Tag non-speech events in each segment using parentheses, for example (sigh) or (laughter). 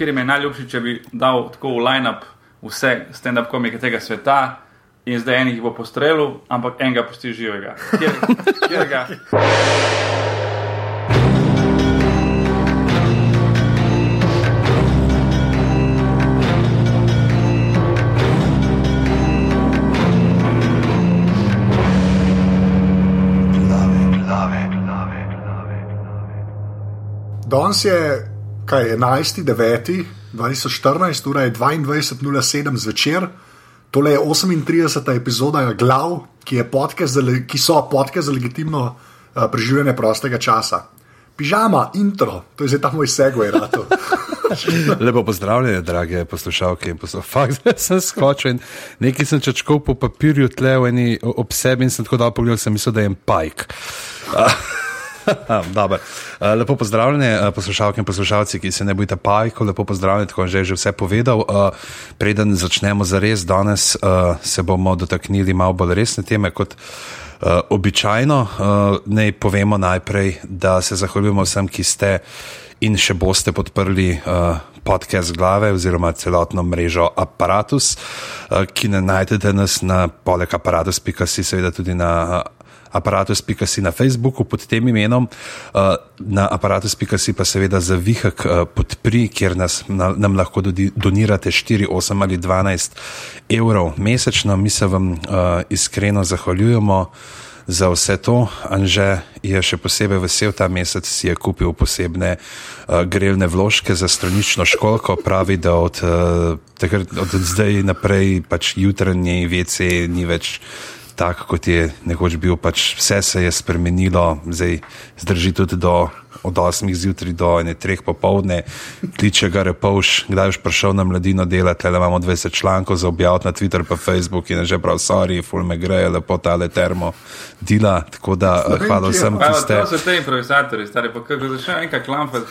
kjer mi je najljubši, če bi dal tako v line-up vse stand-up komike tega sveta. In zdaj enih bo postrelil, ampak enega pusti živega. Kjer, (laughs) kjer ga? Danes je, kaj je 11. 9. 2014, ura je 22.07 zvečer. Tole je 38. epizoda Glav, ki, podcast za, ki so podcast za legitimno uh, preživljanje prostega časa. Pižama, intro, to je zdaj ta moj segway. (laughs) Lepo pozdravljene, drage poslušalke in poslušalke. (laughs) Zdaj sem skočil in nekaj sem čačkal po papirju, tle v eni ob sebi in sem tako dal pogled, sem mislil, da je en pajk. (laughs) lepo pozdravljeni, poslušalke in poslušalci, ki se ne bojite pajko, lepo pozdravljeni, tako že je že vse povedal. Preden začnemo za res, danes se bomo dotaknili malo bolj resne teme kot običajno. Naj povemo najprej, da se zahvaljujemo vsem, ki ste in še boste podprli podcast glave oziroma celotno mrežo Apparatus, ki ne najdete nas na poleg aparatus.si, seveda tudi na aparatus.si na Facebooku pod tem imenom, uh, na aparatus.si pa seveda za vihek uh, podpri, kjer nas, na, nam lahko dodi, donirate 4, 8 ali 12 evrov mesečno. Mi se vam uh, iskreno zahvaljujemo. Za vse to, Anže je še posebej vesel, ta mesec si je kupil posebne uh, grelne vložke za stranično školko. Pravi, da od, uh, takrat, od zdaj naprej pač jutranji VC ni več tak, kot je nekoč bil, pač vse se je spremenilo, zdaj zdrži tudi do od 8 zjutraj do 3 popovdne, kliče ga repovš, kdaj boš prišel na mladino delati, le imamo 20 člankov za objaviti na Twitter pa Facebook in že prav, sorry, ful me greje, lepo tale termo dela, tako da hvala vsem, ki ste. To so te improvizatori, stari, pa kako začne enkrat klampati,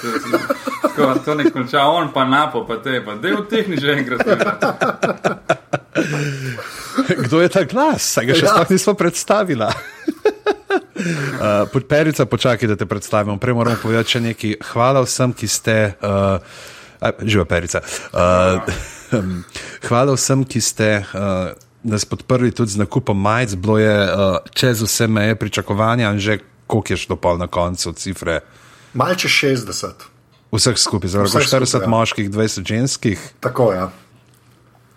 to ne konča on, pa napo, pa te, pa del tehni že enkrat. (laughs) Kdo je ta glas? Saj ga še ja. sploh nismo predstavili. (laughs) Uh, Perica, počakaj, da te predstavim. Prej moram povedati še nekaj. Hvala vsem, ki ste. Uh, Živa perica. Uh, (laughs) hvala vsem, ki ste uh, nas podprli tudi z nakupom majic. Bilo je uh, čez vse meje pričakovanja, in že koliko je šlo pol na koncu cifre. Malce 60. Vseh skupaj, zelo 40 skupaj, ja. moških, 20 ženskih. Tako je. Ja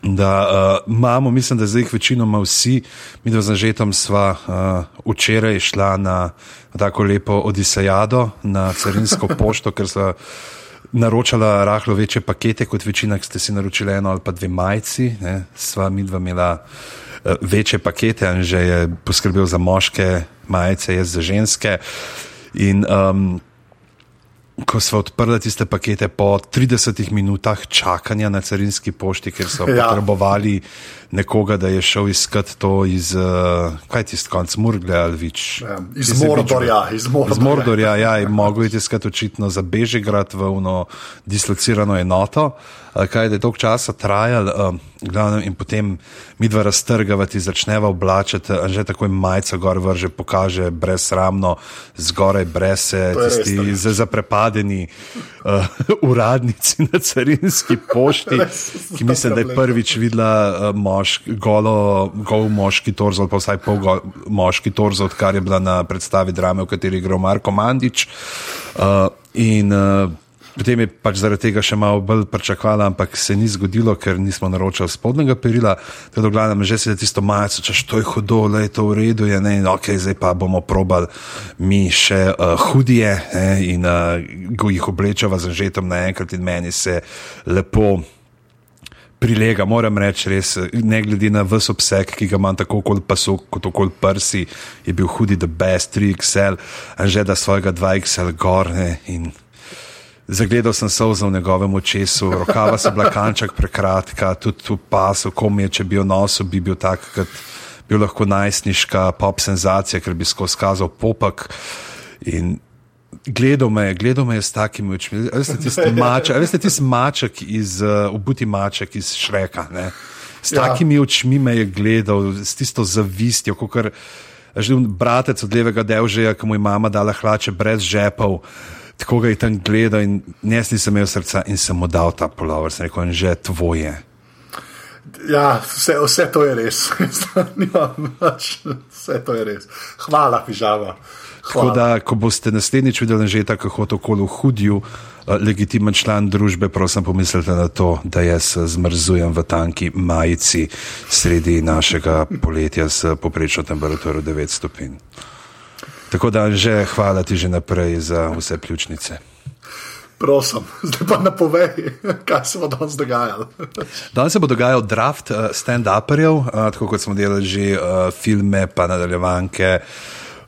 da uh, imamo, mislim, da zdaj jih večinoma vsi, mi dva z Anžetom sva uh, včeraj šla na, tako lepo odisejado, na carinsko (laughs) pošto, ker sva naročala rahlo večje pakete kot večina, ki ste si naročili eno ali pa dve majci, ne, sva mi dva imela uh, večje pakete, Anže je poskrbel za moške majice, jaz za ženske. In, um, ko smo odprli tiste pakete po 30 minutah čakanja na carinski pošti, ker so ja. potrebovali nekoga, da je šel iskat to iz, uh, kaj ti skonc, Murgle ali več. Ja, iz Mordorja, iz Mordorja. Iz Mordorja, ja, in mogo je iskati očitno za Bežigrad v eno dislocirano enoto. Uh, kaj je dolgo časa trajalo, uh, glavnem, in potem mi dva raztrgavati, začneva oblačiti, že takoj majica gor vrže, pokaže brezsramno, zgoraj brez se, tisti zaprepadeni uh, (laughs) uradnici na carinski pošti, ki mislim, da je prvič videla uh, moški, golo, gol moški torzo, pa vsaj pol go, moški torzo, odkar je bila na predstavi drame, v kateri je igral Marko Mandič. Uh, in, uh, Potem je pač zaradi tega še malo bolj pričakovala, ampak se ni zgodilo, ker nismo naročili spodnjega perila. Tako da, gledam, že se je tisto majico, če to je hudo, da je to v redu, je ne, ok, zdaj pa bomo probali mi še uh, hudije ne, in uh, jih oblečava z žetom naenkrat in meni se lepo. Prilega, moram reči, res, ne glede na vse obseg, ki ga imam, tako kot pasu, kot okoli prsi, je bil hudi, the best, 3XL, a že da svojega 2XL gor ne, in Zagledal sem se v njegovem očesu, rokava so bila kanček prekratka, tudi v pasu, kom je, če bi jo nosil, bi bil tak, kot bi lahko najstniška pop senzacija, ker bi skozi kazal popak. In gledal me, gledal me je s takimi očmi. Veste, tisti (laughs) maček, veste, tisti maček iz, uh, obuti maček iz Šreka. Ne? S ja. takimi očmi me je gledal, s tisto zavistjo, kot je že bratec od levega delžeja, ki mu je mama dala hlače brez žepov tako ga je tam gledal in jaz nisem imel srca in sem mu dal ta polover, sem rekel, in že tvoje. Ja, vse, vse to je res. (laughs) Nimam več, vse to je res. Hvala, pižama. Tako da, ko boste naslednjič videli že tako hod okolo hudju, eh, legitimen član družbe, prosim pomislite na to, da jaz eh, zmrzujem v tanki majici sredi našega poletja s poprečno temperaturo 9 stopinj. Tako da, že hvala ti že naprej za vse pljučnice. Prosim, (laughs) zdaj pa napovej, kaj se bo danes dogajalo. (laughs) Danes se bo dogajal draft uh, stand-uperjev, tako kot smo delali že filme, pa nadaljevanke.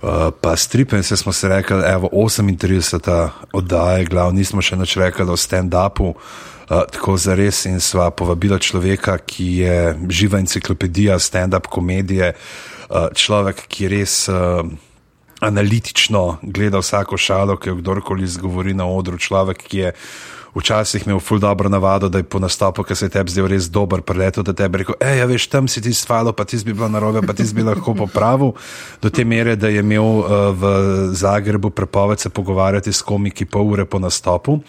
Uh, pa stripe, in se smo se rekli, evo, 38. oddaje, glav, nismo še nič rekli o stand-upu, uh, tako za res in sva povabila človeka, ki je živa enciklopedija stand-up komedije, uh, človek, ki res. Uh, analitično gleda vsako šalo, ki jo kdorkoli izgovori na odru. Človek, ki je včasih imel ful dobro navado, da je po nastopu, ki se je tebi zdel res dober, preleto, da tebi rekel, hej, ja, veš, tam si ti svalo, pa ti bi bilo narobe, pa ti bi lahko popravil. Do te mere, da je imel uh, v Zagrebu prepoved se pogovarjati s komiki pol ure po nastopu.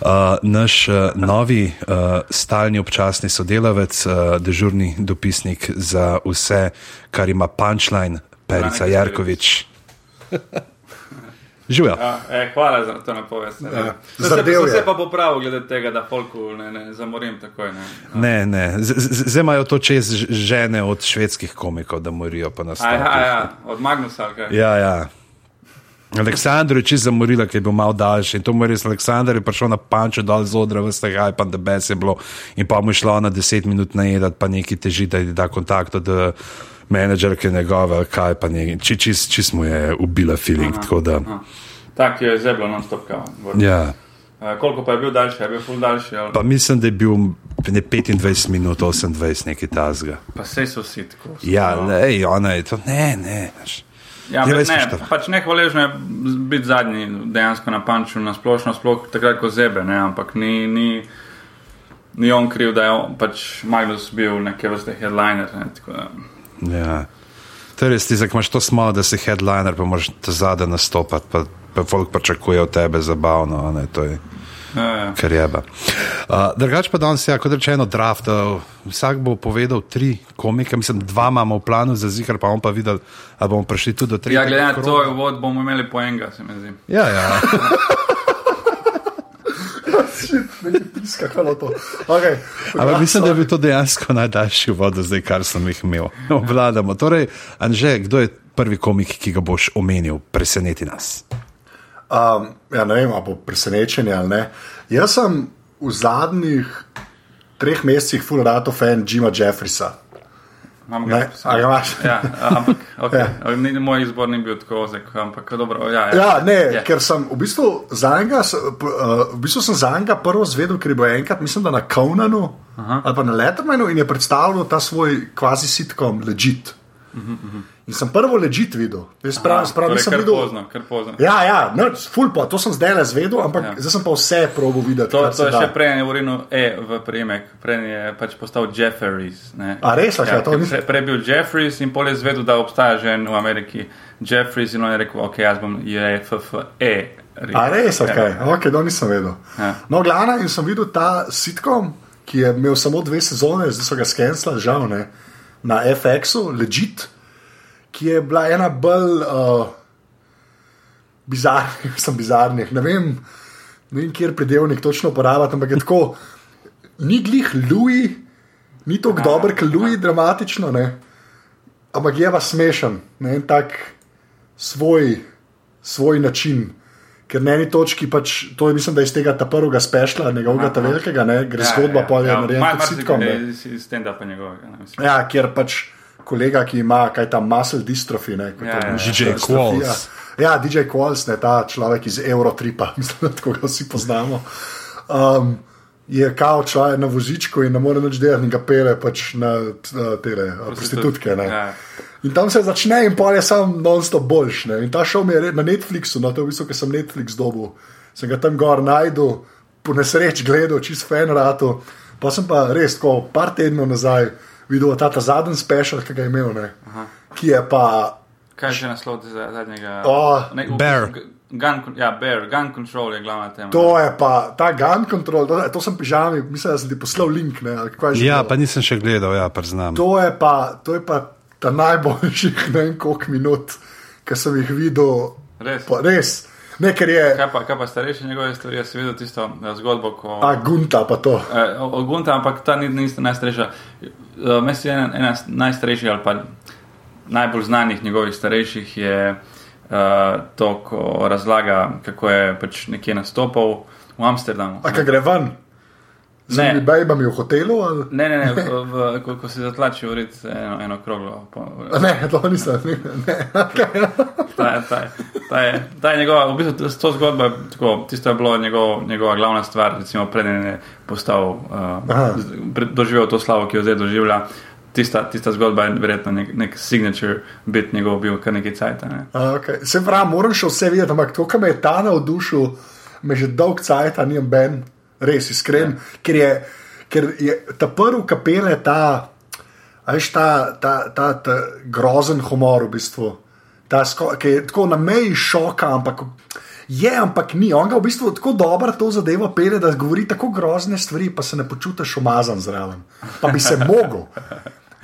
Uh, naš uh, novi uh, stalni občasni sodelavec, uh, dežurni dopisnik za vse, kar ima punčline, Perica Jarkovič. Živijo. Ja, eh, hvala za to napoved. Ja, Se, se pa popravil, glede tega, da folku ne, ne zamorim takoj. Ne. Ne, ne, zdaj imajo to čez žene od švedskih komikov, da morijo pa na Aj, stolu. aj, ja, od Magnusa. ali kaj? Ja, ja. Aleksandr je čisto zamorila, ker je bil malo daljši. In to mu je res, Aleksandr je prišel na panče dol z odra, veste, kaj pa da bes je bilo. In pa mu je šlo na 10 minut najedati, pa neki teži, da je da kontakt od eh, menedžerke njegove, kaj pa nekaj. Či, čist, čist mu je ubila feeling. tako Da, Tak je zeblo non-stop kao. ja. Uh, koliko pa je bil daljši? Je bil ful daljši? Ali? Pa mislim, da je bil ne 25 minut, 28 nekaj tazga. Pa sej so vsi tako. Ja, No. lej, ona je to, ne, ne. veš. Ja, ne, ne, pač ne hvaležno je biti zadnji dejansko na panču, na splošno, sploh takrat, ko zebe, ne, ampak ni, ni, ni on kriv, da je on, pač Magnus bil neke vrste headliner. Ne, tako da, Ja. To je res, ti imaš to smalo, da si headliner, pa moraš zadaj nastopati, pa, pa folk pričakuje od tebe zabavno, ne, to je ja, ja. kar jeba. Uh, drugač pa danes, ja, kot rečeno, draft. Uh, vsak bo povedal tri komike, mislim, dva imamo v planu za zikar, pa bomo pa videli, ali bomo prišli tudi do treh. ja, glede na tvoj uvod, bomo imeli po enega, se mi zdi. Ja, ja. (laughs) Skakalo to. Okay. Ampak mislim, da je bil to dejansko najdaljši uvod, do zdaj, kar sem jih imel. Obvladamo. Torej, Anže, kdo je prvi komik, ki ga boš omenil? Preseneti nas. Um, ja, ne vem, ali bo presenečenje ali ne. Jaz sem v zadnjih treh mesecih full rato fan Jima Jeffrisa. Imam ga imaš? (laughs) Ja, ampak (laughs) okay. Ja. ni, moj izbor ni bil tako ozek, ampak dobro. Ja, ja. Ja, ne, Ja. ker sem v bistvu za enega, uh, v bistvu sem za enega prvo zvedel, ker je bil enkrat, mislim, da na Konanu ali pa na Lettermanu in je predstavljal ta svoj kvazi sitkom Legit. In sem prvo Legit videl. Jaz pravim, torej, nisem kar videl. pozno, kar pozno. Ja, ja, no, full pa, to sem zdaj le zvedel, ampak Ja. ja. zdaj sem pa vse probo videti. To, to je še prej ne vrnil E v prijemek, prej je pač postal Jefferies. Ne. A res, a kaj, to ni- pre- Prej je bil Jefferies in pol je zvedel, da obstaja že en v Ameriki Jefferies in on je rekel, ok, jaz bom JFFE. A res, ok, Ja. okay to nisem vedel. Ja. No, glavna in sem videl ta sitkom, ki je imel samo dve sezone, zdaj so ga skenirali, žal ne, na FX-u, Legit, ki je bila ena bolj uh, bizarnih, (laughs) sem bizarnih. Ne vem, ne vem kjer predelnik točno uporabljati, ampak je tako, ni glih Louis, ni tako dober, kot Louis, dramatično, ne, ampak je pa smešen, ne en tak svoj, svoj način. Ker na eni točki, pač, to je mislim, da iz tega ta prvega spešla, njegovega ta velikega, ne, gre zgodba, pa je narejen kot sitkom. ne. Iz stand-upa njegovega. Ne, mislim. Ja, kjer pač kolega, ki ima kaj tam muscle dystrophy, ne, kot Ja, ja, mišična DJ. Qualls. Ja, DJ Qualls, ne ta človek iz Eurotripa, (laughs) mislim, da ga vsi poznamo. Um, je kao človek na vozičku in ne more nič delati, in ga pele pač na uh, tele uh, prostitutke. ne. Ja. In tam se začne, in pa je sam non-stop boljš. Ne? In ta šel mi je na Netflixu, no to je v bistvu, ker sem Netflix dobil, sem ga tam gor najdel, po nesreč gledal, čist fan ratu. Pa sem pa res, ko par tednov nazaj videl ta, ta zadnji special, ki ga je imel, ne? ki je pa. Kaj je že naslov za- zadnjega? O, Ne, v- Bear. gun, ja, bear, gun control je glavna tema. To je pa ta gun control, to, to sem pižami, mislim, da sem ti poslal link. Ne, ali kaj že Ja, bilo. pa nisem še gledal, ja, priznam. to, je pa, to je pa ta najboljših ne vem koliko minut, ki sem jih videl. Res? Pa, res. Ne, ker je Kaj pa, kaj pa starejše njegove stvari, jaz sem videl tisto eh, zgodbo, ko. a gunta pa to. Eh, o- o Gunta, ampak ta ni nista najstarejša. Eh, Mislim, ena, ena najstarejših ali pa najbolj znanih njegovih starejših je uh, to, ko razlaga, kako je pač nekje nastopal v Amsterdamu. A kaj gre ven? Z Ne. temi bejbami v hotelu? Ali? Ne, ne, ne, v, v, ko, ko se zatlači urit eno, eno kroglo. Po, Ne, to nisem. Ne, ne. Okay. ta, je- ta, je- ta, je, ta je njegova, v bistvu to- zgodba, je tako, tisto je bilo njegov, njegova glavna stvar, recimo preden je postal, uh, doživel to slavo, ki jo zdaj doživlja. Tista, tista zgodba je verjetno nek, nek signature bit njegov bil kar nekaj cajt. Ne? A, Okay. Se pravi, moram še vse videti, ampak to, kar me je ta navdušil, me že dolg cajt, a nijem ben, res iskren, ja. ker, je, ker je ta prvi kapele, ta, veš, ta, ta, ta, ta grozen humor v bistvu. Ta, ki je tako na meji šoka, ampak je, ampak ni. On ga v bistvu tako dobro to zadevo pele, da govori tako grozne stvari, pa se ne počutiš umazan zraven. Pa bi se mogel.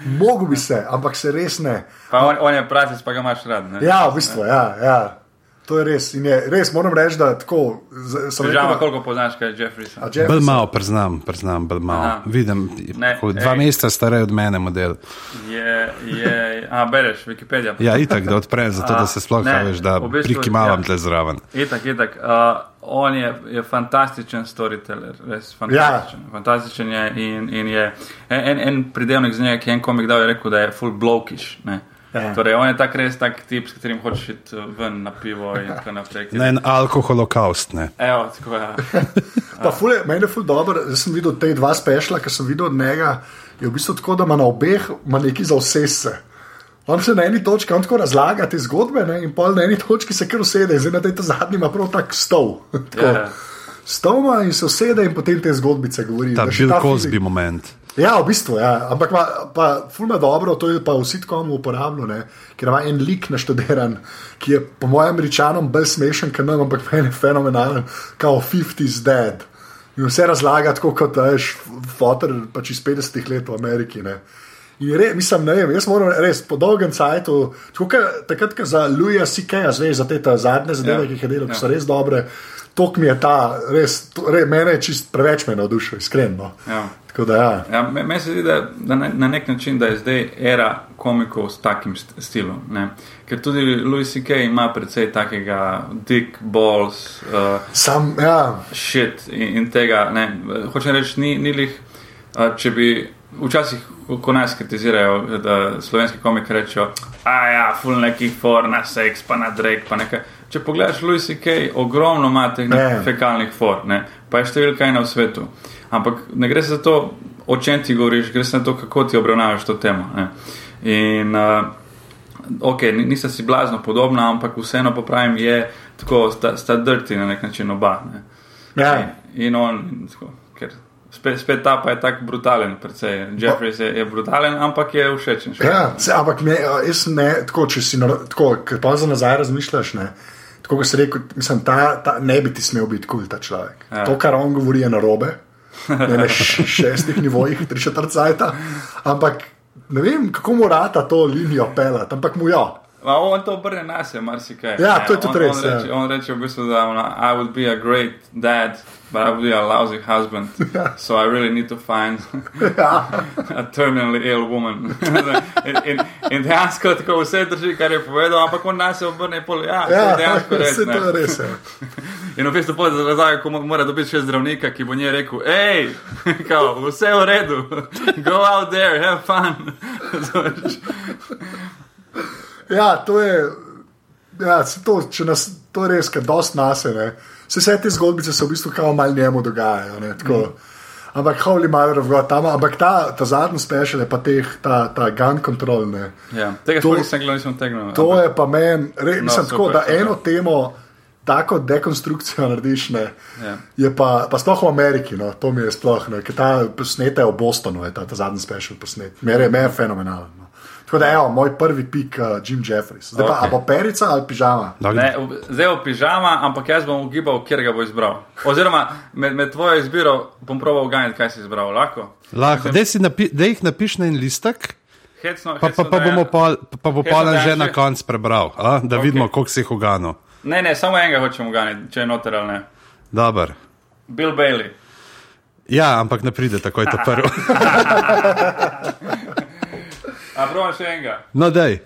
Mogoče bi se, ampak se res ne. Pa on, on je pravic, pa ga imaš rad. Ne? Ja, v bistvu, ja, ja. To je res. In je, res moram reči, da tako. Žal, da- koliko poznaš, kaj je Jeffreyson. A Jefferson- Bolj malo, priznam, priznam, bolj malo. Aha. Vidim, Ne, dva ej. meseca starej od mene model. Je, je, a, bereš, Wikipedia. Ja, itak, da odprem, zato A, da se sploh ne, veš, da v bistvu, prikimavam ja. tle zraven. Itak, itak. Uh, on je, je fantastičen storyteller, res fantastičen. Ja. Fantastičen je in, in je en, en, en pridevnik z njega, ki je en komik dal, je rekel, da je full blokish. Ne? Ja. Torej, on je tak res tak tip, s katerim hočeš iti uh, ven na pivo in tako naprej. Na en alkoholokaust, ne. Evo, tako ja. (laughs) Pa ful je, meni je ful dobro, jaz sem videl te dva spešla, ki sem videl od njega, je v bistvu tako, da ima na obeh ima neki za vse se. On se na eni točki, tako razlaga te zgodbe ne, in pol na eni točki se kar usede, zdaj na tej zadnji ima prav tak stol. (laughs) Tako. Ja. Stol ima in se usede in potem te zgodbice govori. Ta Bill ta Cosby moment. Ja, v bistvu, ja. ampak pa, pa fulma dobro, to je pa v sitkomu uporabljeno, ker ima en lik naštudiran, ki je po mojem američanom bolj smešen, kot nam, ampak meni je fenomenalen, kao 50s dead. In vse razlaga tako kot veš, fotor pač iz 50-ih let v Ameriki. Ne. In re, mislim, ne vem, jaz moram res po dolgem času, takrat, ko za Louisa C.K. zveš za te zadnje zadeve, Ja. ki jih je delal, ki Ja. so res dobre. Tok mi je ta, res, to, re, mene je čist preveč me navdušil, iskreno. Ja. Tako da ja. Ja, me- Meni se zdi, da, da na, na nek način da je zdaj era komikov s takim st- stilom. Ne? Ker tudi Louis C.K. ima precej takega dick balls, uh, Sam, ja, shit in, in tega. Ne? Hočem reči, ni, ni lih, uh, če bi včasih, ko- nas kritizirajo, da slovenski komiki rečejo, a ja, full nekih for na seks, pa na drek, pa nekaj. Če pogledaš Louis C.K., ogromno ima teh Ne. fekalnih for, ne? pa je številka ena v svetu. Ampak ne gre za to, o čem ti govoriš, gre za to, kako ti obravnavaš to temo. Ne? In uh, ok, ni- nista si blazno podobna, ampak vseeno pa pravim, je tako, sta, sta drti na nek način oba. Ne? ja. In, in on, in tako, ker spet, spet ta pa je tako brutalen, precej. Jeffries je, je brutalen, ampak je všečen. še. ja se, ampak me, jaz ne, tako, če si naro- tako, ker pa za nazaj razmišljaš, ne. Tako kot si rekel, mislim, ta, ta ne bi ti smel biti kul cool, ta človek. Ja. Ja. To, kar on govori, je narobe. Ne na šestih nivojih, tri četrt cajta. Ampak ne vem, kako mu rata to linijo pelati, ampak mu jo. Ma, on to obrne na sebe, marsikaj. Ja, to je tudi on, res, On ja. reče, on reče v bistvu, da ona, I would be a great dad, but I would be a lousy husband. (laughs) So I really need to find a terminally ill woman. (laughs) in, in, in dejansko tako vse drži, kar je povedal, ampak on nas obrne pol. Ja, ja Ja, dejansko (laughs) res. se ne. to je res. Ja. In v bistvu pojdi za razlago, ko mo- mora dobiti še zdravnika, ki bo njej rekel, hej, kao, vse v redu, go out there, have fun. Ja, to je. Ja, to, nas, to je res, ker dost nasene. Se vse te zgodbice se v bistvu kao mal njemu dogajajo. Ne, tako. Ampak, holy mother of God, tam, ampak ta, ta zadnji special je pa teh, ta, ta gun control. Ne. ja, tega To- nisem gledal, nisem tegnil. To je pa meni, re, No, mislim, tako, super, da super. eno temo, tako dekonstrukcijo narediš, ne, Ja. je pa, pa sploh v Ameriki, no, to mi je sploh, ne, ker ta posnete v Bostonu, je ta, ta zadnji special posnet. Mere, me je fenomenalen. Tako da, evo, moj prvi pik, uh, Jim Jeffries. Zdaj okay. pa, Ok. a bo perica ali pižama? Ne, zdaj je v pižama, ampak jaz bom ugibal, kjer ga bo izbral. Oziroma, med, med tvojo izbiro bom proval uganiti, kaj si izbral. Lahko. Lahko, daj, si napi, daj jih napiš na en listek, Hecno, pa, pa, hecno pa, da bomo je- pol, pa bo Hecno Polan da je že na koncu prebral, a? da Ok. vidimo, koliko si jih uganil. Ne, ne, samo enega hočem uganiti, če je noter ali ne. Dobar. Bill Bailey. Ja, ampak ne pride takoj ta (laughs) prvi. (laughs) A prav še enega. No, daj.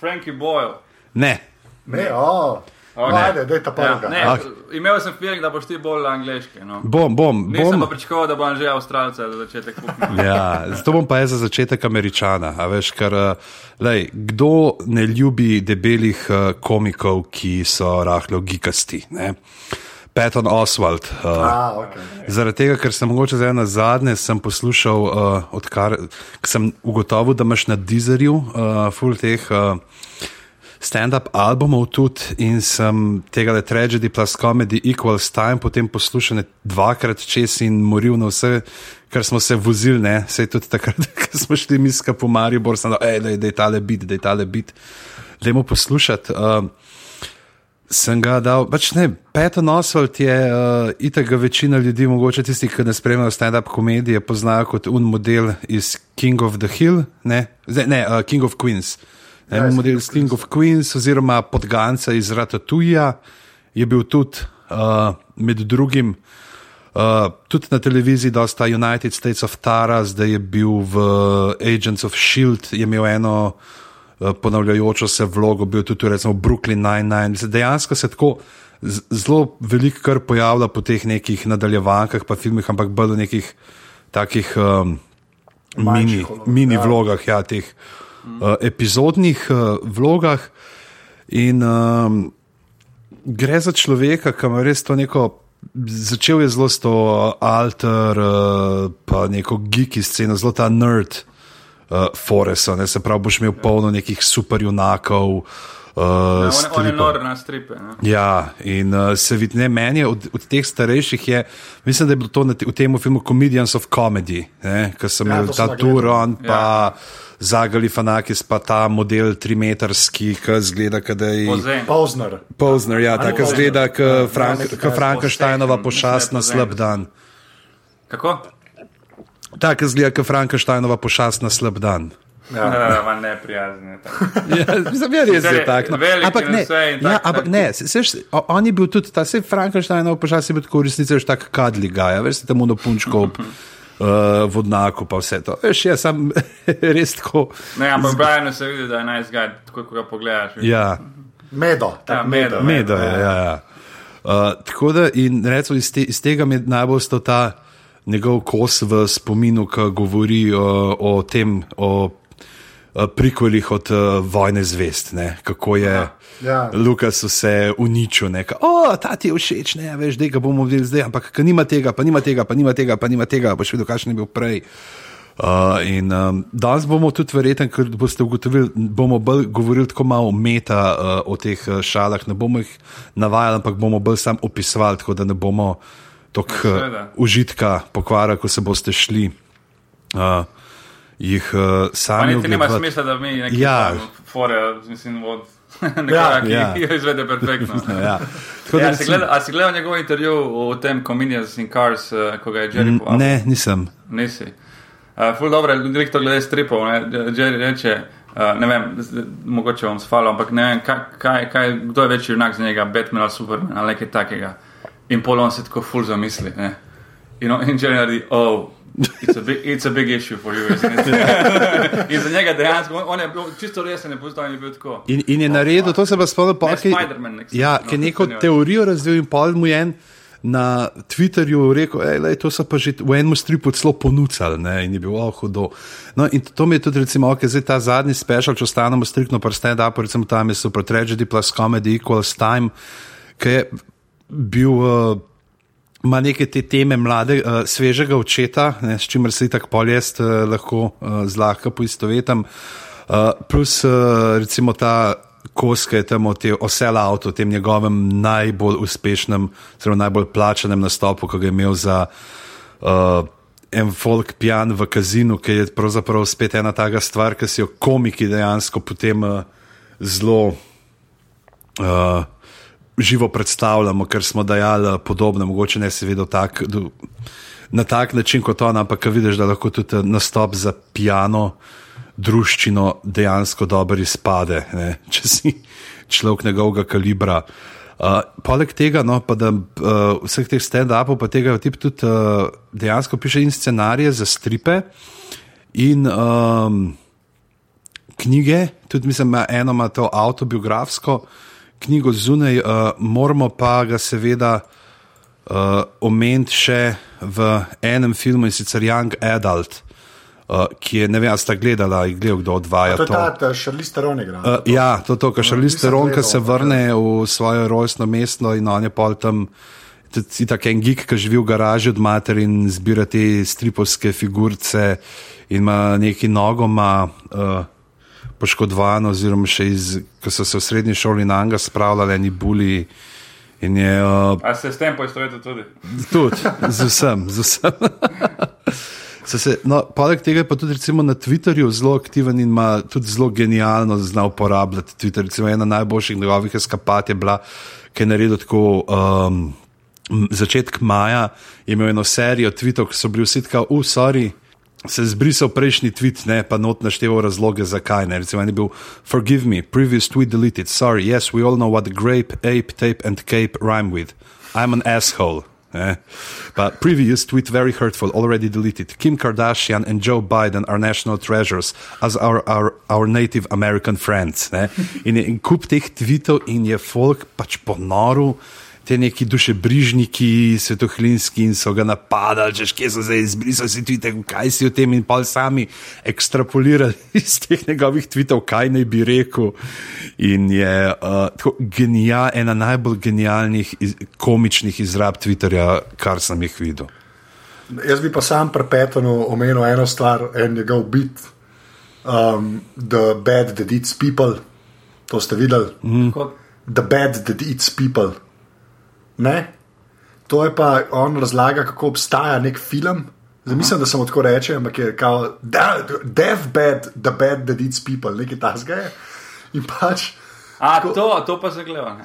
Frankie Boyle. Ne. Ne, o. Ok. No, ajde, daj ta Ja, prvega. ne, Ok. imel sem feeling, da boš ti bolj angliški. No. Bom, bom, Nisem bom. pa pričakoval, da bo že Avstralca za začetek. Ja, zato bom pa jaz za začetek američana. A veš, ker, eh, lej, kdo ne ljubi debelih uh, komikov, ki so rahlo gikasti? Ne? Patton Oswald. Uh, A, okay. Zaradi tega, ker sem mogoče zdaj na zadnje, sem poslušal, uh, odkar sem ugotovil, da imaš na Deezerju uh, full teh uh, stand-up albumov tudi in sem tega le Tragedy plus Comedy Equals Time potem poslušal dvakrat čez in moril na vse, kar smo se vozili, ne, sej tudi takrat, (laughs) ko smo šli miska po Maribor, sem rekel, da je tale bit, da je tale bit, dajmo poslušati. Uh, sem ga dal, pač ne, Patton Oswald je uh, itak ga večina ljudi, mogoče tisti, ki ne spremljajo stand-up komedije, poznajo kot un model iz King of the Hill, ne, Zdaj, ne uh, King of Queens. Ne, Ja, model iz King of Queens, oziroma podganca iz Ratatouilla, je bil tudi uh, med drugim. Uh, tudi na televiziji, dosta United States of Tara, zdaj je bil v Agents of Shield, je imel eno uh, ponavljajočo se vlogo, bil tudi recimo Brooklyn Nine-Nine. Dejansko se tako zelo veliko kar pojavlja po teh nekih nadaljevankah, pa filmih, ampak bolj v nekih takih um, mini, vlogah, mini ja. vlogah, ja, teh uh, epizodnih uh, vlogah. In um, gre za človeka, ki ima res to neko. Začel je zelo s to alter, uh, pa neko geeki sceno, zelo ta nerd uh, foresa, ne se pravi, boš imel polno nekih superjunakov. Uh, Ja, on, on je nor na stripe. Ne? Ja, in uh, se vidi, ne, meni od, od teh starejših, je, mislim, da je bilo to na te, v tem filmu Comedians of Comedy, ki sem Ja, imel ta. Turon, pa ja. Zagali Fanakis, pa ta model trimetrski, ki zgleda, da je. Pozner. Pozner, ja, tako Pozner. zgleda, kot Ja, Frank, Frankensteinova pošast na slab dan. Kako? Tako zgleda, kot Frankensteinova pošast na slab dan. Ja. Ja, ne prijazne. (laughs) Ja, mislim, ja, je tako. No. velik Ampak in ne, ja, tak- ampak ne se, seš, on je bil tudi ta, se Frankensteinov počasi je bil tako v resnici veš tak kadli gaja, veš, se temu do punčkov ob uh, (laughs) vodnaku pa vse to. Veš, jaz sem (laughs) res tako. Ne, ampak Brian se vidi, da je nice guy, tako ko ga pogledaš. Ja, Medo. Ja, tak medo. medo je. Ja, ja. Uh, tako da in recimo iz, te, iz tega mi najbolj stal ta njegov kos v spominu, ki govori uh, o tem, o uh, prikvelih od uh, Vojne zvest, ne? kako je. Ja. Lukas vse uničil, neka, o, ta ti je všeč, ne, veš, da ga bomo videli zdaj, ampak ka nima tega, pa nima tega, pa nima tega, pa nima tega, boš videl, kakšen je bil prej. Uh, in um, danes bomo tudi verjeten, ker boste ugotovili, bomo bolj govorili tako malo meta uh, o teh uh, šalah, ne bomo jih navajali, ampak bomo bolj sam opisovali, tako da ne bomo toliko uh, seveda. užitka pokvarili, ko se boste šli. Uh, jih uh, sami niti nima smisla, da mi nekaj Ja. fore, mislim, od (laughs) nekoga, ki ja. jo izvede perfektno. Ja. Tako Ja, si gledal, a si gledal njegov intervju o tem Comedians in Cars, eh, ko ga je Jerry povabil? Ne, nisem. Nisi. Uh, ful dobro, direkt to glede stripov. Ne? Jerry reče, uh, ne vem, mogoče bom sfalo, ampak ne vem, kaj, kaj, kaj, kdo je večji junak za njega, Batman ali Superman ali nekaj takega. In pol on se tako ful zamisli. Ne? In, on, in Jerry naredi, oh. It's a, big, it's a big issue for you, isn't it? (laughs) in za njega dejansko, on, on je bil čisto resen, je to in je bil tako. In, in je naredil, to se pa spomnim, pa ki Spider-Man, nek ja, no, ki je neko teorijo razvil in pol mu je en na Twitterju rekel, da to so pa že v enem stripu celo ponudili ne, in je bil oh, hudo. No, in to mi je tudi, recimo, ok, zdaj ta zadnji special, če ostanemo striktno pri stand-upu, recimo tam je super tragedy plus comedy equals time, ki je bil. Uh, ima neke te teme mlade, uh, svežega očeta, ne, s čimer se tako poljest uh, lahko uh, zlahka poistovetam. Uh, plus uh, recimo ta kos, ki je tam o tem Osel Auto, o tem njegovem najbolj uspešnem, zelo najbolj plačanem nastopu, ki ga je imel za uh, en folk pijan v kazinu, ki je pravzaprav spet ena taka stvar, ki si jo komiki dejansko potem uh, zelo uh, živo predstavljamo, ker smo dajali podobno, mogoče ne se vedel tak, do, na tak način kot on, ampak vidiš, da lahko tudi nastop za pijano druščino dejansko dobro izpade, ne? (laughs) če si človek njegovega kalibra. Uh, poleg tega, no, pa da uh, vseh teh stand-upov, pa tega tip tudi uh, dejansko piše in scenarije za stripe in um, knjige, tudi mislim, eno ima to autobiografsko knjigo zunaj, uh, moramo pa ga seveda uh, omeniti še v enem filmu in sicer Young Adult. Uh, ki je, ne vem, ste gledali, gledal, kdo odvaja To to. je ta Šarlis Teron igra. Uh, ja, to je to, kar Šarlis nisem Teron, ki se ampak vrne v svoje rojstno mesto in on je pol tam. Ti tak en gig, ki živi v garaži od mater in zbira te stripovske figurice, in ima neki nogoma uh, poškodovano, oziroma še iz, ko so se v srednji šoli na Anga spravljali, neki buli. In je uh, A se s tem poistovete tudi? tudi, z vsem, z vsem. (laughs) So Se, no, poleg tega je pa tudi na Twitterju zelo aktiven in ima tudi zelo genialno zna uporabljati Twitter. Recimo, ena najboljših njegovih eskapad je bila, ki je naredil tako. Um, Začetek maja je imel eno serijo tvitev, ki so bili vsi tako, usori, se je zbrisal prejšnji tweet, ne pa not našteval razloge, zakaj ne. Recimo, je bil: Forgive me, previous tweet deleted. Sorry, yes, we all know what grape, ape, tape and cape rhyme with. I'm an asshole. Eh? But previous tweet very hurtful, already deleted. Kim Kardashian and Joe Biden are national treasures as our, our, our native American friends. Ne? In, je- in kup teh tweetov in je folk pač ponoril. Te neki dušebrižniki, svetohlinski in so ga napadali, češ kje so zdaj izbrisali si tvite, kaj si o tem in pol sami ekstrapolirali (laughs) iz teh njegovih tvitev, kaj naj bi rekel. In je uh, tako genija, ena najbolj genialnih, iz, komičnih izrab Twitterja, kar sem jih videl. Jaz bi pa sam prepetano omenil eno stvar, en njegov bit, um, The Bad That Eats People. To ste videli? Mm. The Bad That Eats People. Ne? To je pa on razlaga, kako obstaja nek film. Zdaj, mislim, da sem tako reče, ampak je kao "Da- Death Bad, The Bad That Eats People, nekaj tasga je. In pač. a, to, to pa se gleda. (laughs)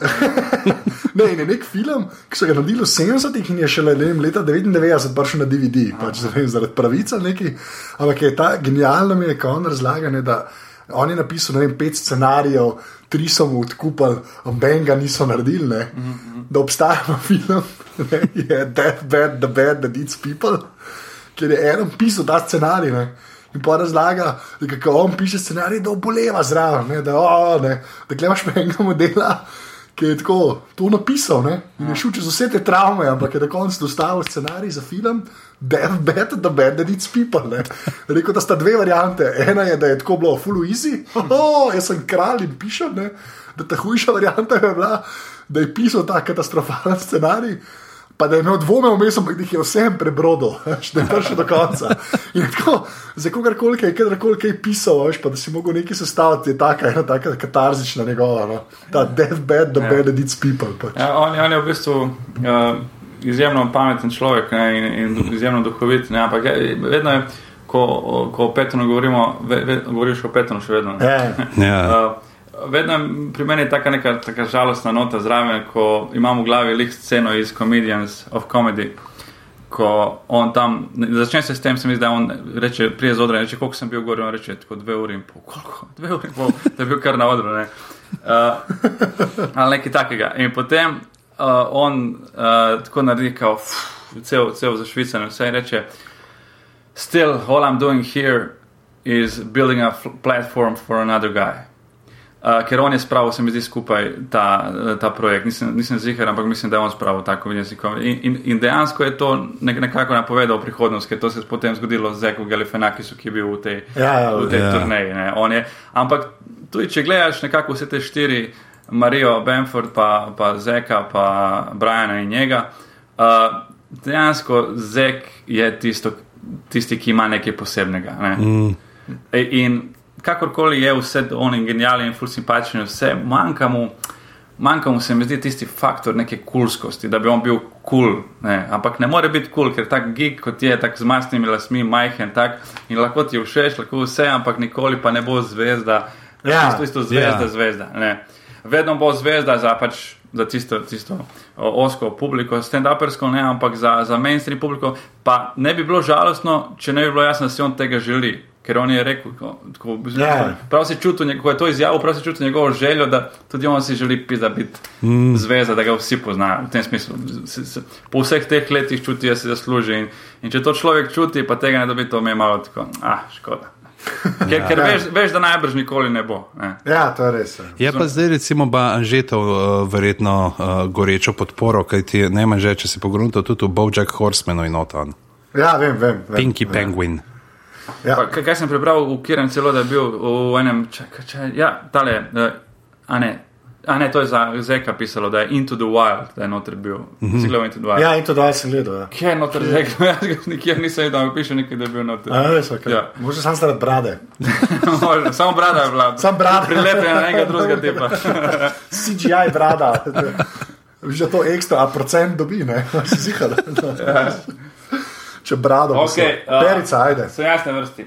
Ne, in je nek film, ki so ga naredili v 70-ih in je šele ne vem, leta 99 prišel na DVD, pač, ne vem, zaradi pravice neki. Ampak je ta genialno mi je, ko on razlaga, ne, da on je napisal ne vem, pet scenarijev, tri so mu odkupili, noben ga niso naredili. Ne, mm -hmm. Da obstaja pa film, ne, je Death Bad, The Bad, The Deeds People, kjer je eno pisal ta scenarij. Ne. In pa razlaga, da kako on piše scenarij, da oboleva zraven, ne, da, o, ne, da gledaš pa enega modela, ki je tako to napisal ne, in je šel čez vse te travme, ampak je na koncu dostavil scenarij za film. Death bed, the bed that eats people. Ne. Rekel, da sta dve variante. Ena je, da je tako bilo full easy, oh, jaz sem kralj in pišem, ne. da ta hujša varianta je bila, da je pisal ta katastrofalen scenarij. Pa da je imel dvome vmes, ampak da jih je vsem prebrodil, (laughs) da je prišel do konca. In tako, za kogarkoli, je kadarkoli kaj pisal, veš, pa da si mogel nekaj sestaviti, je taka ena taka katarzična njegova, no. ta death bed, the bed that eats people. Pač. Ja, on, on je v bistvu uh, izjemno pameten človek ne, in, in izjemno duhovit. Ne, ampak je, vedno je, ko, ko o Petonu govorimo, ve, ve, govoriš o Petonu še vedno. ne. Ja. (laughs) Ja. Uh, vedno je pri meni taka neka taka žalostna nota zraven, ko imam v glavi lik sceno iz Comedians of Comedy. Ko on tam začne se s tem, se mi zdi, da on reče, prije z odra, reče, koliko sem bil gor, on reče, tako dve uri in pol, koliko, (laughs) dve uri in pol, da je bil kar na odru, ne. Uh, ali nekaj takega. In potem uh, on uh, tako naredi, kao, pff, cel, cel za vse in reče, still, all I'm doing here is building a platform for another guy. Uh, ker on je spravil, se mi zdi, skupaj ta, ta projekt. Nisem, nisem ziger, ampak mislim, da je on spravil tako jezikom. In, in, in dejansko je to nek, nekako napovedal prihodnost, ker to se je potem zgodilo z Zekom Galifenakisom, ki je bil v tej, Ja, ja, v tej ja. turneji. Je, ampak tudi, če gledaš nekako vse te štiri, Marijo, Benford, pa, pa Zeka, pa Briana in njega, uh, dejansko Zek je tisto, tisti, ki ima nekaj posebnega. Ne. Mm. In kakorkoli je vse on in genialen in ful simpatičen, vse manjka mu manjka mu se mi zdi tisti faktor neke kulskosti, da bi on bil kul. Cool, Ampak ne more biti kul, cool, ker tak gig kot je, tak z masnimi lasmi, majhen tak in lahko ti všeč, lahko vse, ampak nikoli pa ne bo zvezda. Ja, isto, isto zvezda, ja. zvezda. Ne. Vedno bo zvezda za pač. Za tisto, tisto osko publiko, stand-upersko, ne, ampak za, za mainstream publiko. Pa ne bi bilo žalostno, če ne bi bilo jasno, da si on tega želi ker on je rekel, tako, yeah. Ja. prav se čuti, ko je to izjavil, prav se čuti njegovo željo, da tudi on si želi pisa biti mm. zvezda, da ga vsi poznajo. V tem smislu, se, se, po vseh teh letih čuti, da si zasluži. In, in če to človek čuti, pa tega ne dobi, to mi je malo tako, ah, škoda. Ker, (laughs) ker ja. veš, veš, da najbrž nikoli ne bo. Ne. Ja, to je res. Ja. Je pa zdaj, recimo, Anžetov uh, verjetno uh, gorečo podporo, kaj ti ne manj že, če si pogrunil tudi v Bojack Horsemanu in Otan. Ja, vem, vem. vem Pinky vem. Penguin. Ja. Pa, kaj sem prebral v Kirem celo, da je bil v enem, če, če, ja, tale, uh, a ne. A ne, to je za Zeka pisalo, da je Into the Wild, da je noter bil. Mm -hmm. Zelo Into the Wild. Ja, Into the Wild sem gledal. Ja. Kje je noter Zeka? (laughs) Jaz ga nikjer nisem videl, piše nekaj, da je bil noter. A, res, ok. Ja. Možda sam zaradi brade. (laughs) Samo brada je bila. Sam brada. Prilepljen na enega drugega tipa. (laughs) CGI brada. Že to ekstra, a procent dobi, ne? Si zihal. ja če brado. Okay, uh, Perica, ajde. So jasne vrsti.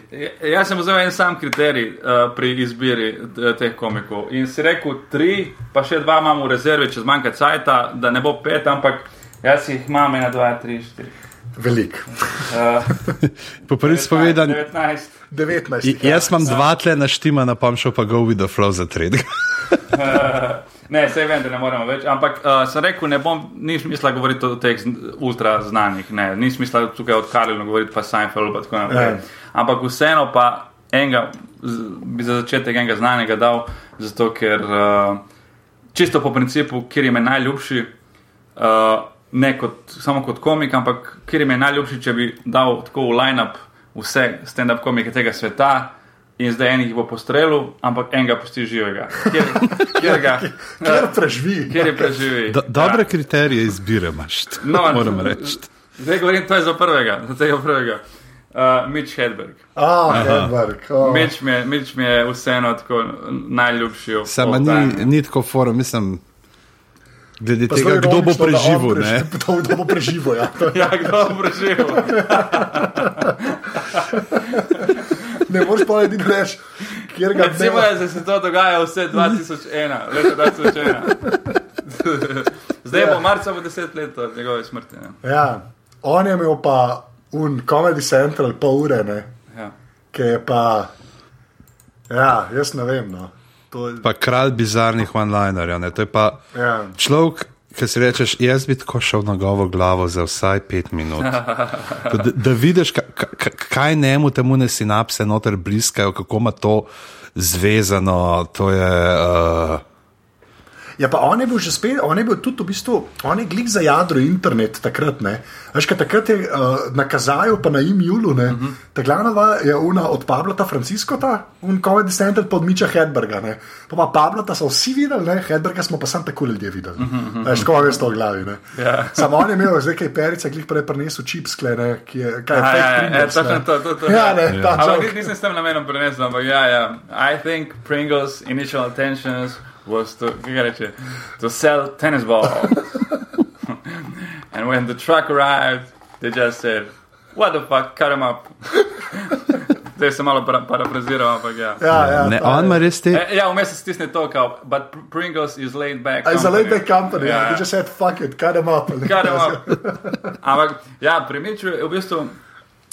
Jaz sem vzel en sam kriterij uh, pri izbiri uh, teh komikov. In si rekel tri, pa še dva imam v rezervi, če zmanjka cajta, da ne bo pet, ampak jaz jih imam ena, dva, tri, štiri. Velik. Uh, po prvi spovedan. 19. 19 ja. Jaz imam dva tle naštima, na pam šel pa go with the flow za tretjega. Ne, vse vem, da ne moremo več. Ampak uh, sem rekel, ne bom, ni smisla govoriti o teh ultra znanih, ne, ni smisla tukaj od Karlina govoriti pa Seinfeld in tako naprej. Yeah. Ja. Ampak vseeno pa enega, bi za začetek enega znanega dal, zato ker uh, čisto po principu, kjer je meni najljubši, uh, ne kot, samo kot komik, ampak kjer je meni najljubši, če bi dal tako v line-up vse stand-up komike tega sveta in zdaj enih bo postrelil, ampak enega pusti živega. Kjer, kjer ga (laughs) preživi. Kjer je preživi. Do, dobre ja. kriterije izbire imaš, no, moram reči. Zdaj govorim, to je za prvega, za tega prvega. Uh, Mitch Hedberg. Ah, Hedberg. Oh. Mitch, mi je, Mitch mi je vseeno tako najljubši. Sama ni, ni tako forum, mislim. Glede pa tega, kdo bo preživel. (laughs) Kdo bo preživel, ja. ja, kdo bo preživel. (laughs) ne moreš pa edini reči, kjer ga vidiš. Recimo, da se to dogaja vse 2001, leta 2001. Zdaj ja. bo marca bo deset let od njegove smrti. Ne? Ja, on je imel pa un Comedy Central pol ure, ne. Ja. Ki je pa, ja, jaz ne vem. No. Je... Pa kralj bizarnih one-linerjev. To je pa ja. človek, ki si rečeš, jaz bi tako šel na govo glavo za vsaj pet minut. Da, da vidiš, kaj njemu temu ne sinapse noter bliskajo, kako ima to zvezano. To je, uh, Ja, pa on je bil že spet, on je bil tudi v bistvu, on je glik za jadro internet takrat. Veš, kaj takrat je uh, nakazal, pa na imi Julu. Uh -huh. Ta glavna je una od Pablota Franciskota, un Comedy Center pod Miča Hedberga. Ne. Pa pa Pablota so vsi videli, ne. Hedberga smo pa sam tako ljudje videli. Uh -huh. Veš, ko je to v glavi. Ja. Samo on je imel zdaj kaj perice, glik prej prinesel čipskle, ki je kaj fake. Ja, ja, ja, točno to, to, to. Ja, ne, ja. ta. Ampak nisem s tem namenom prinesel, ampak ja, ja. I think Pringles initial attentions was to, reče, to sell tennis balls. (laughs) and when the truck arrived, they just said, What the fuck, cut him up. (laughs) Zdaj se malo parafraziram, ampak ja. Ja, ja, ne, on ima res te. E, ja, vmes se stisne to, kao, but Pringles is laid back. It's a laid back company. Ja. They just said, fuck it, cut him up. Cut him up. (laughs) ampak, ja, primiču, v bistvu,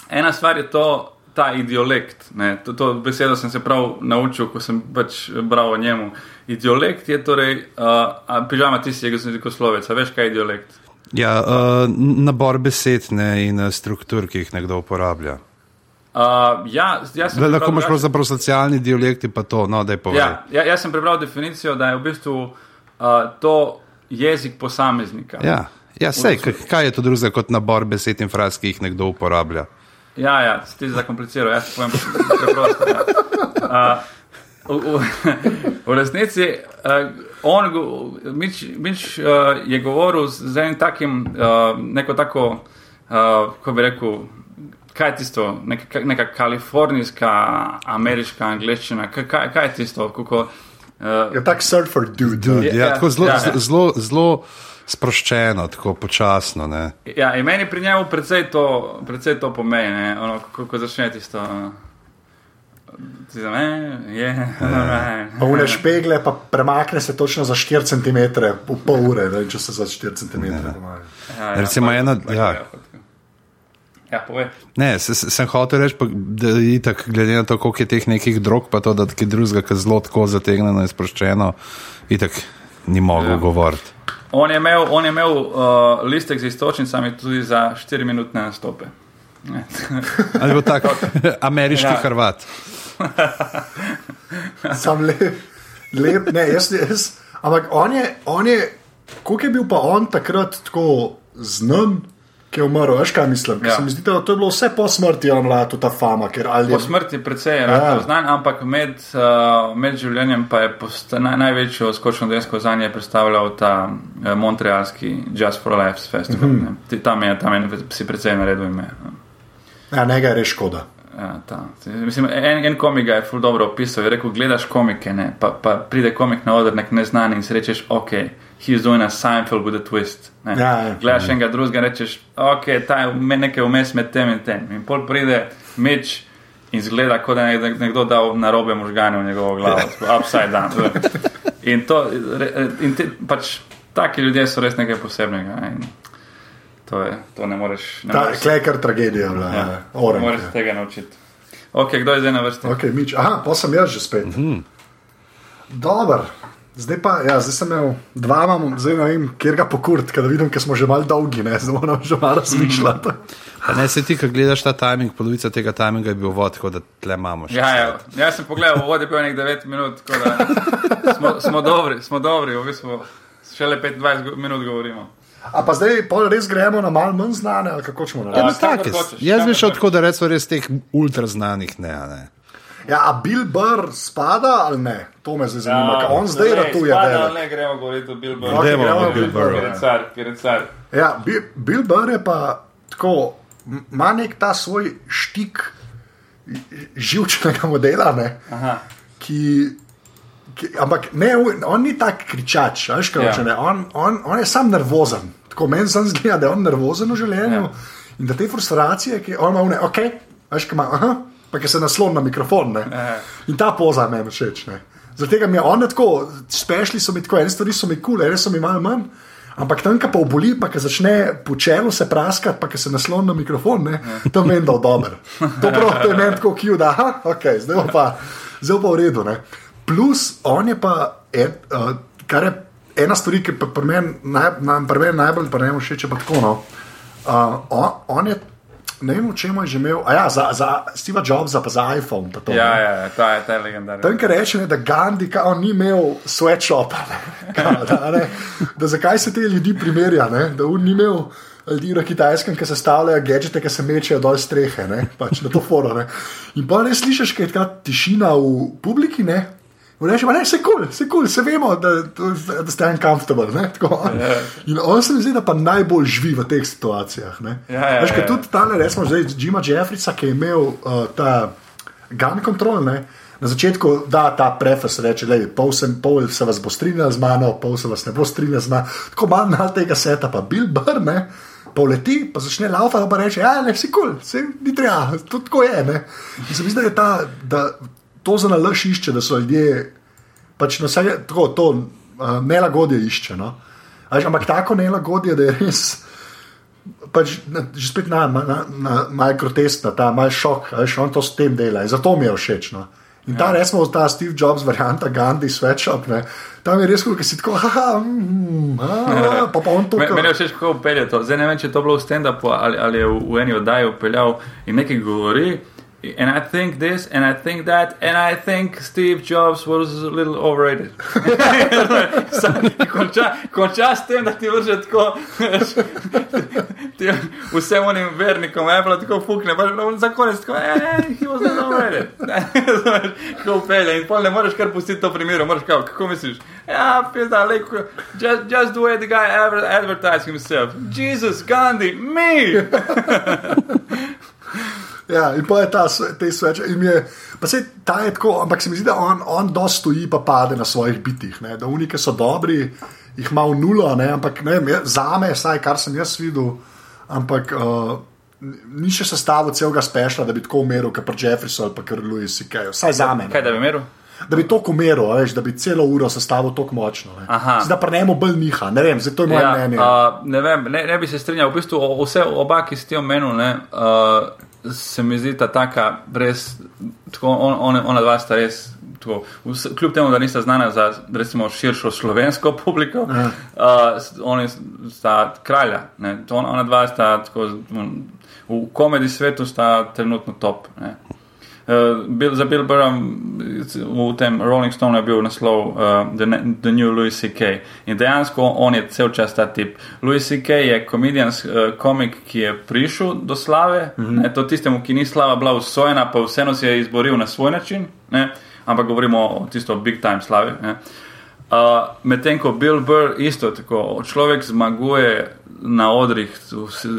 ena stvar je to, ta idiolekt. Ne, to, to besedo sem se prav naučil, ko sem pač bral o njemu. Idiolekt je torej, uh, pižama ti si jezikoslovec, veš kaj je idiolekt? Ja, uh, nabor besed ne, in struktur, ki jih nekdo uporablja. Uh, ja, jaz sem. Lahko imaš pravzaprav socialni dialekti, pa to, no, da je povedal. Ja, ja, jaz sem prebral definicijo, da je v bistvu uh, to jezik posameznika. Ja, ja sej, kaj je to drugega kot nabor besed in fraz, ki jih nekdo uporablja? Ja, ja, ti zakompliciral, jaz povem preprosto. Ja. Uh, (laughs) v, v, resnici, uh, on, Mič, Mič uh, je govoril z enim takim, uh, neko tako, uh, kako bi rekel, kaj je tisto, neka, neka kalifornijska, ameriška angliščina, kaj, kaj je tisto, kako Uh, Je tak surfer dude. Dude, Ja, ja, ja, tako zelo, ja, ja. zelo, zelo, sproščeno, tako počasno. Ne. Ja, in meni pri njemu precej to, precej to pomeni, ne? ono, ko, ko začne tisto. Uh, ti za me, je, alright. Pa une špegle, pa premakne se točno za 4 cm, v pol ure, ne, če se za 4 cm. Ja, Recimo pa- ena- pa- ja. Ja, povej. Ne, se, se, sem hotel reči, pa, da je tako, glede na to, koliko je teh nekih drog, pa to, da je drugega, ki je zelo tako zategnjeno in sproščeno, itak ni mogel Ja. ja. govoriti. On je imel, on je imel uh, listek z istočnicami tudi za 4-minutne nastope. Ne. Ali bo tako (laughs) (laughs) ameriški Ja. ja. Hrvat. (laughs) Sam lep, lep ne, jaz, jaz. Ampak on je, on je, koliko je bil pa on takrat tako znan, ki je umrl, veš kaj mislim. Ja. Ja. Se mi zdi, da to je bilo vse po smrti, on mlad, ta fama, ker ali Po smrti precej je Ja. ja. znan, ampak med, uh, med življenjem pa je posta, naj, največjo skočno desko za nje predstavljal ta uh, Montrealski Just for Life festival. Mm -hmm. ne. Tam je, tam je si precej naredil ime. ja, njega je res škoda. Ja. Mislim, en, en komik je ful dobro opisal. Je rekel, gledaš komike, ne, pa, pa pride komik na oder, nek neznan in si rečeš, ok, he's doing a Seinfeld with a twist. Ne. Ja, ja. Gledaš enega drugega in rečeš, ok, ta je nekaj vmes med tem in tem. In pol pride meč in zgleda, kot da je nek- nekdo dal na robe možgane v njegovo glavo, tako upside down. In, to, in te, pač taki ljudje so res nekaj posebnega. ne, In to, je, to ne moreš. Ne Ta moreš klekar tragedija, bila, Ja, ja. oren. moraš tega naučiti. Ok, kdo je zdaj na vrsti? Okay, mič. Aha, pa sem jaz že spet. Mm -hmm. Dober. Zdaj pa, ja, zdaj sem imel dva, imam, zdaj ne vem, kjer ga pokurt, ker vidim, ker smo že mal dolgi, ne, zdaj moram že malo razmišljati. Pa ne se ti, ko gledaš ta timing, polovica tega timinga je bil vod, tako da tle imamo še. Ja, ja, jaz sem pogledal, vod je bil nek 9 minut, tako da smo, smo dobri, smo dobri, v bistvu šele 25 go- minut govorimo. A pa zdaj pol res gremo na malo manj znane, ali kako Ja, narediti? Ja, hočeš, jaz bi šel tako, da rečem res teh ultra znanih ne. a ne. Ja, a Bill Burr spada ali ne? To me zdaj zanima, ker on zdaj ratuje. Ne, velik. ne gremo govoriti o Bill Ok, Burru. Dajmo gremo o na Bill Bill Burru, Burru. Ker je car, ker je car. Ja, Bi- Bill Burr je pa tako, ima nek ta svoj štik živčnega modela, ne, Aha. ki, ampak ne, on ni tak kričač, veš, kaj Ja. hoče, ne, on, on, on je sam nervozen. Tako meni sam zgleda, da je on nervozen v življenju Ja. in da te frustracije, ki on ima, one, ok, veš, kaj ima, aha, pa ki se naslon na mikrofon, ne. Ja. In ta poza meni všeč. ne. Zaradi tega mi je on tako, spešli so mi tako, ene stvari so mi kul, cool, ene so mi malo manj. Ampak tam, ko pa oboli, pa ki začne po čelu se praskati, pa ki se nasloni na mikrofon, ne, to meni da dober. To prav, to je meni tako kul, da aha, okay, zdaj pa, zdaj pa v redu. Ne. Plus, on je pa, en, uh, kar je ena stvar, ki pa pri meni naj, na, pri meni najbolj pri njemu všeč, je pa tako. No. Uh, on, on je, ne vem, v čem je že imel, a ja, za, za Steve Jobsa, pa za iPhone. Pa to, ne. Ja, ja, ja, ta je, ta je legendarna. Tam, ki reče, ne, da Gandhi kao, ni imel sweatshopa, ne, (laughs) da, ne, da zakaj se te ljudi primerja, ne, da on ni imel ljudi na kitajskem, ki sestavljajo gadžete, ki se mečejo dol strehe, ne, pač na to foro. Ne. In pa res slišiš, kaj je ta tišina v publiki, ne. Reče, ne, se kul, cool, se kul, cool, se vemo, da, da ste uncomfortable. Ne, tako. In on se mi zdi, da pa najbolj živi v teh situacijah. Ne. Ja, ja, Veš, ker ja. tudi tale, recimo, zdaj Jima Jeffrisa, ki je imel uh, ta gun control, ne, na začetku da ta prefers, reče, da pol, sem, pol se vas bo strinjal z mano, pol se vas ne bo strinjal z mano. Tako malo na tega seta, pa Bill Burr, ne, poleti, pa začne laufati, pa reče, ja, ne, si kul, cool, se ni treba, to tako je. Ne. In se mi zdi, da je ta, da to za nalaž išče, da so ljudje, pač na vse, tako, to uh, nelagodje išče. No. A veš, Ampak tako nelagodje, da je res pač, na, že spet na, na, na, na malo groteskna, ta mal šok, a veš, on to s tem dela zato mi je všeč. No. In ta, ja. resmo, ta Steve Jobs, varianta Gandhi, sweatshop, ne, tam je res, kot si tako, haha, mm, a, pa pa on to Me- Meni je všeč, kako upelje to. Zdaj ne vem, če je to bilo v stand-upu ali, ali je v, v eni oddaji upeljal in nekaj govori. And I think this, and I think that, and I think Steve Jobs was a little overrated. Konča, konča s tem, da ti vrže tako, ti vsem onim vernikom, Apple tako fukne, pa za konec tako, eh, he was little overrated. (laughs) Kako upelje in pol ne moreš kar pustiti to primeru, moraš kao, kako misliš? Ja, pizda, like, just, just the way the guy ever advertised himself. Jesus, Gandhi, me! (laughs) Ja, in pa je ta te mi Je, pa se ta je tako, ampak se mi zdi, da on, on dosti stoji, pa pade na svojih bitih. Ne? Da unike so dobri, jih ima v nulo, ne? ampak ne vem, za me, saj kar sem jaz videl, ampak uh, ni še sestavil celega spešla, da bi tako umeril, kot pri Jeffreysu ali pa Louis C.K. Vsaj za me. ne. Kaj da bi meril? Da bi to umeril, a veš, da bi celo uro sestavil tako močno. Zdaj pa ne mu bolj niha, ne vem, zato je moje Ja, mnenje. uh, ne, vem, ne, ne bi se strinjal, v bistvu o- vse oba, ki ste omenili, ne, uh, se mi zdi ta taka res, tako, on, on, ona dva sta res. Tako, vse, kljub temu, da nista znana za recimo, širšo slovensko (laughs) publiko, uh, oni sta kralja. Ne, to on, ona dva sta tako, v komediji svetu sta trenutno top. Ne. Uh, Bill, za Bill Burram v tem Rolling Stone je bil naslov uh, the, the New Louis C.K. In dejansko on je cel čas ta tip. Louis C.K. je komedijan, uh, komik, ki je prišel do slave, mm -hmm. ne, to tistemu, ki ni slava bila usvojena, pa vseeno si je izboril na svoj način, ne, ampak govorimo o tisto big time slavi. ne. Uh, Medtem ko Bill Burr isto tako, človek zmaguje na odrih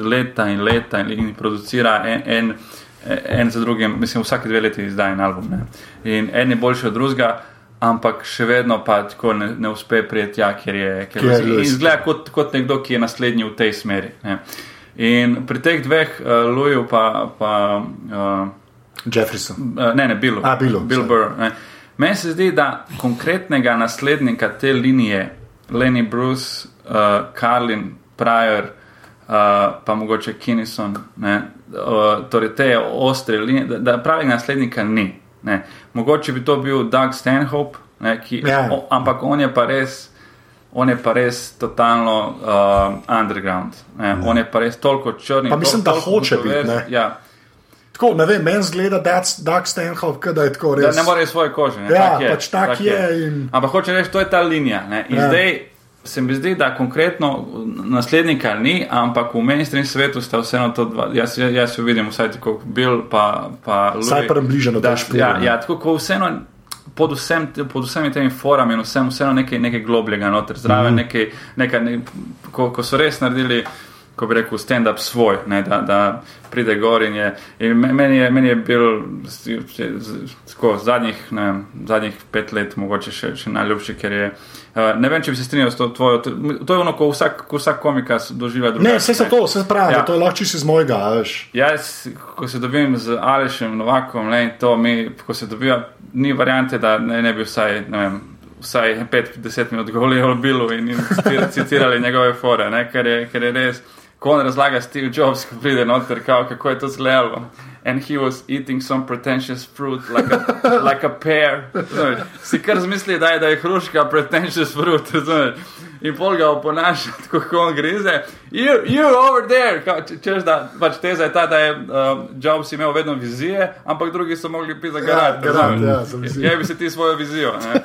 leta in leta in, in producira en, en, en za drugim, mislim, vsake dve leti izdaja en album. Ne? In en je boljši od drugega, ampak še vedno pa tako ne, ne uspe prijeti tja, ker je. Ker Kjer je Louis izgleda kot, kot nekdo, ki je naslednji v tej smeri. Ne? In pri teh dveh, uh, Louisu pa. pa uh, Jeffreyson. Uh, ne, ne, Billu. A, Billu, Bill sorry. Burr. Ne. Meni se zdi, da konkretnega naslednika te linije, Lenny Bruce, uh, Carlin, Pryor, uh, pa mogoče Kinnison, ne, uh, torej te ostre linije, da, da pravega naslednika ni. Ne. Mogoče bi to bil Doug Stanhope, ne, ki, Ja. o, ampak on je pa res. On je pa res totalno uh, underground. Ne. On je pa res toliko črn. Pa mislim, da toliko hoče biti, ne. Ja, Tako, ne vem, meni zgleda, da je Doug Stanhope, kot da je tako Da res. ne more svoje kože. Ne? Ja, tak je, pač tak je in- Ampak hoče reči, to je ta linija. Ne? In Ja. ja. zdaj se mi zdi, da konkretno naslednika ni, ampak v mainstream svetu sta vseeno to dva. Jaz, jaz, jaz jo vidim, vsaj tako Bill, pa, pa Vsaj Louis. približno Da, špor. ja, ja, tako ko vseeno. Pod, vsem, pod vsemi temi forami in vsem, vseeno nekaj, nekaj globljega noter, zraven, mm. nekaj, nekaj ne, ko, ko so res naredili, ko bi rekel, stand-up svoj, ne, da, da pride gor in je. In me- meni je, meni je bil tako zadnjih, ne, zadnjih pet let mogoče še, še najljubši, ker je. Uh, ne vem, če bi se strinjal s to tvojo. To, je ono, ko vsak, ko vsak komika doživlja drugače. Ne, vse se to, vse pravi, Ja. ja. to je lahko čisto iz mojega, veš. Jaz, ko se dobim z Alešem Novakom, in to mi, ko se dobiva, ni variante, da ne, ne bi vsaj, ne vem, vsaj 5-10 minut govorili o Billu in, in citi- (laughs) citirali njegove fore, ne, ker, je, ker je res, ko on razlaga Steve Jobs, ko pride noter, kao, kako je to zgledalo. And he was eating some pretentious fruit, like a, (laughs) like a pear. Razumeš? Si kar zmisli, da je, da je hruška pretentious fruit. (laughs) Razumeš? In pol ga oponaša, (laughs) tako kot on grize. You, you over there! Kao, če- Češ, da pač teza je ta, da je uh, Jobs imel vedno vizije, ampak drugi so mogli piti za garant. garant, razumeš? ja, za vizijo. Je bi se ti svojo vizijo. ne.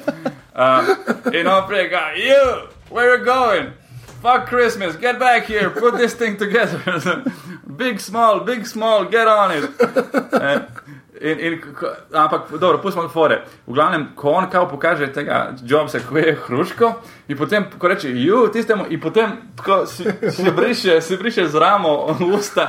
Uh, in on prej ga, you, where you going? Fuck Christmas, get back here, put this thing together. (laughs) big, small, big, small, get on it. (laughs) In, in, ampak, dobro, pustimo fore. V glavnem, ko on kao pokaže tega Jobsa, ko je hruško, in potem, ko reče, ju, tistemu, in potem ko si, si, briše, si briše z ramo usta.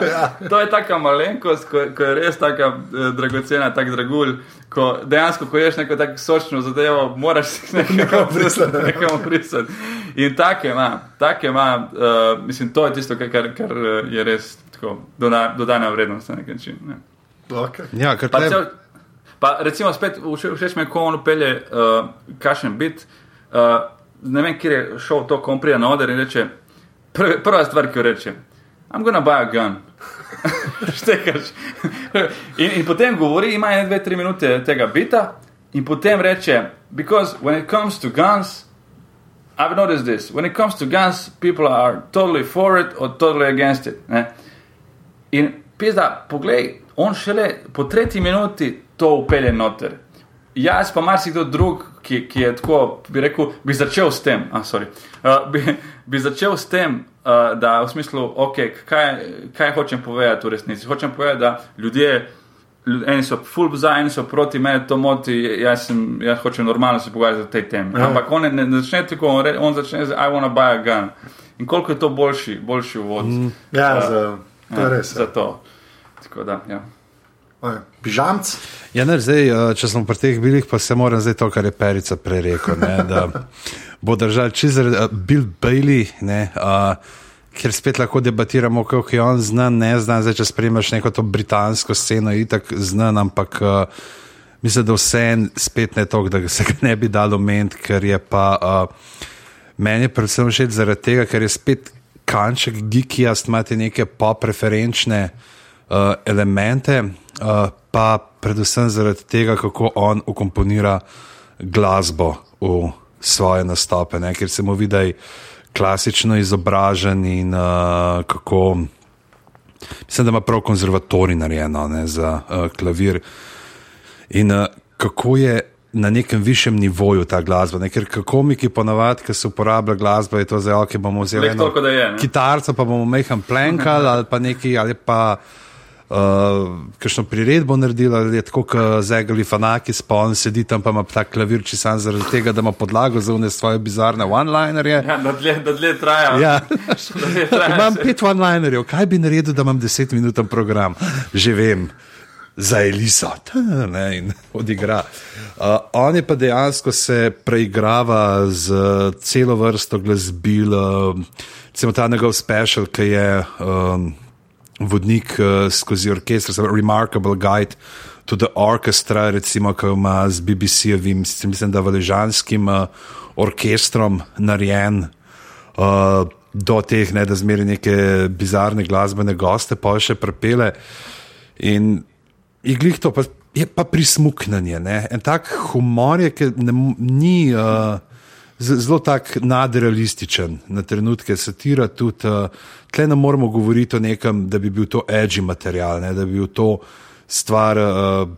To je taka malenkost, ko, ko je res taka eh, dragocena, tak dragulj, ko dejansko, ko ješ neko tako sočno zadevo, moraš si nekaj brisati. nekam brisati. In take ima, take ima, uh, mislim, to je tisto, kar, kar, eh, je res tako, doda, dodana vrednost na nek način. Ne. Okay. Ja, ker Pa, tle, cel, pa recimo, spet vše- všeč mi je, ko on pelje uh, kašen bit. Uh, ne vem, kje je šel to, ko on pride na oder in reče, prv, prva stvar, ki jo reče, I'm gonna buy a gun. (laughs) Štekaš. in, in potem govori, ima ene, dve, tri minute tega bita, in potem reče, because when it comes to guns, I've noticed this. When it comes to guns, people are totally for it or totally against it. Ne? In pizda, poglej, on šele po tretji minuti to upelje noter. Jaz pa marsikdo drug, ki, ki je tako, bi rekel, bi začel s tem, ah, sorry, uh, bi, bi začel s tem, uh, da v smislu, ok, kaj, kaj hočem povedati v resnici. Hočem povedati, da ljudje, ljud- eni so full za, eni so proti, mene to moti, jaz, sem, jaz hočem normalno se pogovarjati o tej temi. Ja. Ampak on ne, ne začne tako, on, re, on začne z I wanna buy a gun. In koliko je to boljši, boljši uvod. Mm. Ja, za, to je res. Za to. Tako da, ja. Pižamc. Ja, ne, zdaj, eh, če smo pri teh bilih, pa se moram zdaj to, kar je Perica prerekel. Ne, da bo držal čizr, uh, Bill Bailey, ne, uh, ker spet lahko debatiramo, kako je on znan, ne znan, zdaj če spremljaš neko to britansko sceno, je tako znan, ampak uh, mislim, da vse en spet ne to, da se ga ne bi dalo ment, ker je pa uh, meni je predvsem všeč zaradi tega, ker je spet kanček gikijast, imate neke popreferenčne uh, elemente, uh, pa predvsem zaradi tega, kako on ukomponira glasbo v svoje nastope, ne? ker se mu vidi, da je klasično izobražen in uh, kako. Mislim, da ima prav konzervatorij narejeno ne, za uh, klavir. In uh, kako je na nekem višjem nivoju ta glasba. Ne? Ker komiki ponavadi, ki se uporablja glasba, je to zelo, ki bomo vzeli Leh toliko, je, ne? kitarca, pa bomo mehan plenkali ali pa neki ali pa. Uh, Kajšno priredbo naredila, je tako, kot zegali fanaki, spon sedi tam, pa ima ta klavir, če sam zaradi tega, da ima podlago za vne svoje bizarne one-linerje. Ja, da dlje, da dlje traja. Ja. (laughs) Dlje traja imam pet one-linerjev, kaj bi naredil, da imam desetminuten program? Že vem, za Eliso. Ta, Ne, in odigra. Uh, on je pa dejansko se preigrava z celo vrsto glasbil, uh, recimo ta njegov special, ki je. Um, vodnik uh, skozi orkester, se pravi Remarkable Guide to the Orchestra, recimo, ki ima z BBC-ovim, mislim, da valežanskim uh, orkestrom narejen. Uh, Do teh, ne, da zmeri neke bizarne glasbene goste, pa še prepele. In iglih to pa, je pa prismuknanje. Ne. En tak humor je, ki ne, ni uh, zelo tak nadrealističen, na trenutke satira tudi. Uh, tle ne moramo govoriti o nekem, da bi bil to edgy material, ne, da bi bil to stvar. Uh,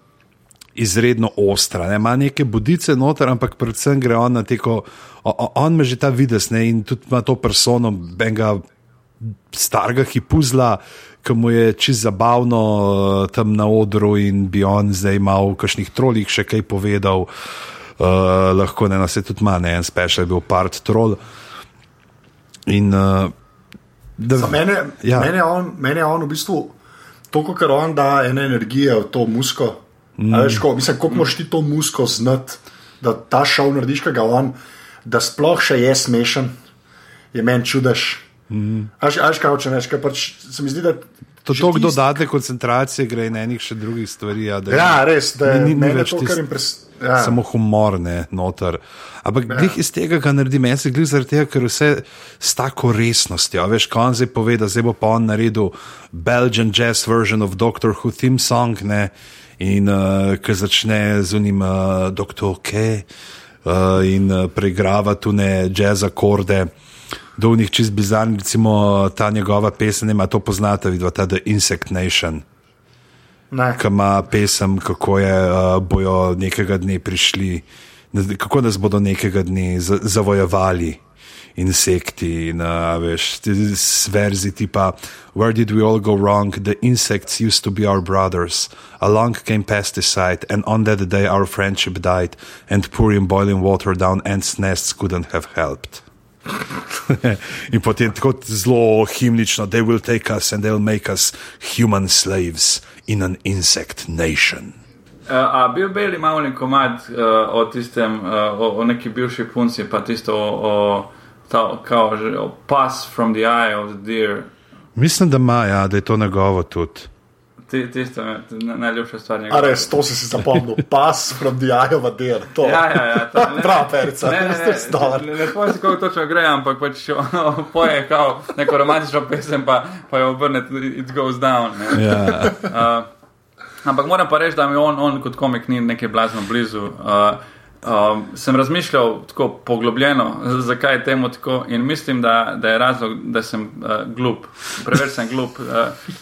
Izredno ostra, ne? ima neke budice noter, ampak predvsem gre on na teko, o- o- on ima že ta vides ne? in tudi ima to persono, enega starega hipuzla, ki mu je čez zabavno eh, tam na odru in bi on zdaj imel v kakšnih trolih še kaj povedal. Uh, lahko ne, no, se tudi ima, ne, en special je bil part troll. In uh, da, Za mene, Ja. mene, je on, mene je on v bistvu to, kar on da ene energije v to musko. Mm. Veš, ko, mislim, kako moš ti to musko znati, da ta šov narediš, kaj ga on, da sploh še je smešen, je meni čudež. Mm. Až, až kaj hoče reči, pač se mi zdi, da. to toliko tisti- dodatne koncentracije gre in enih še drugih stvari. Ja, da je- Ja, res, da je Ni- ni- ni več to, kar jim pres... Ja. Samo humor, ne, noter. Ampak ja. glih iz tega, kar naredi meni, glih zaradi tega, ker vse s tako resnostjo. Veš, ko on zdaj pove, da zdaj bo pa on naredil Belgian jazz version of Doctor Who theme song, ne, in uh, ki začne z unim uh, Doctor K uh, in uh, preigrava tu ne jazz akorde. Do njih čist bizarni, recimo ta njegova pesem, ima to poznate, vidva ta The Insect Nation. Ki ima pesem, kako je, uh, bojo nekega dne prišli, kako nas bodo nekega dne za- zavojevali. Insekti, in uh, veš, verzi tipa, where did we all go wrong? The insects used to be our brothers. Along came pesticide, and on that day our friendship died, and pouring boiling water down ants' nests couldn't have helped. (laughs) In potem tako zelo himnično, they will take us and they'll make us human slaves in an insect nation. Uh, a bil Beli malo neki komad uh, o tistem, uh, o, o neki bivši punci, pa tisto o, o, ta, kao, že, o pass from the eye of the deer. Mislim, da ima, ja, da je to njegovo tudi. Ti- Tisto je na- najljubša stvar A njegova. res, to si si zapomnil, pas from the eye of a deer. To. Ja, ja, ja. to- (laughs) ne, Prav, perica, Ne, ne, stvar. ne, ne, ne spomnim se, kako točno gre, ampak pač (laughs) ono, poje kao neko romantično pesem, pa, pa jo obrne, it goes down. Ne. Ja. Uh, ampak moram pa reči, da mi on, on kot komik ni nekaj blazno blizu. Uh, um, sem razmišljal tako poglobljeno, (laughs) zakaj je temu tako in mislim, da, da je razlog, da sem uh, glup. Preveč sem glup. Uh,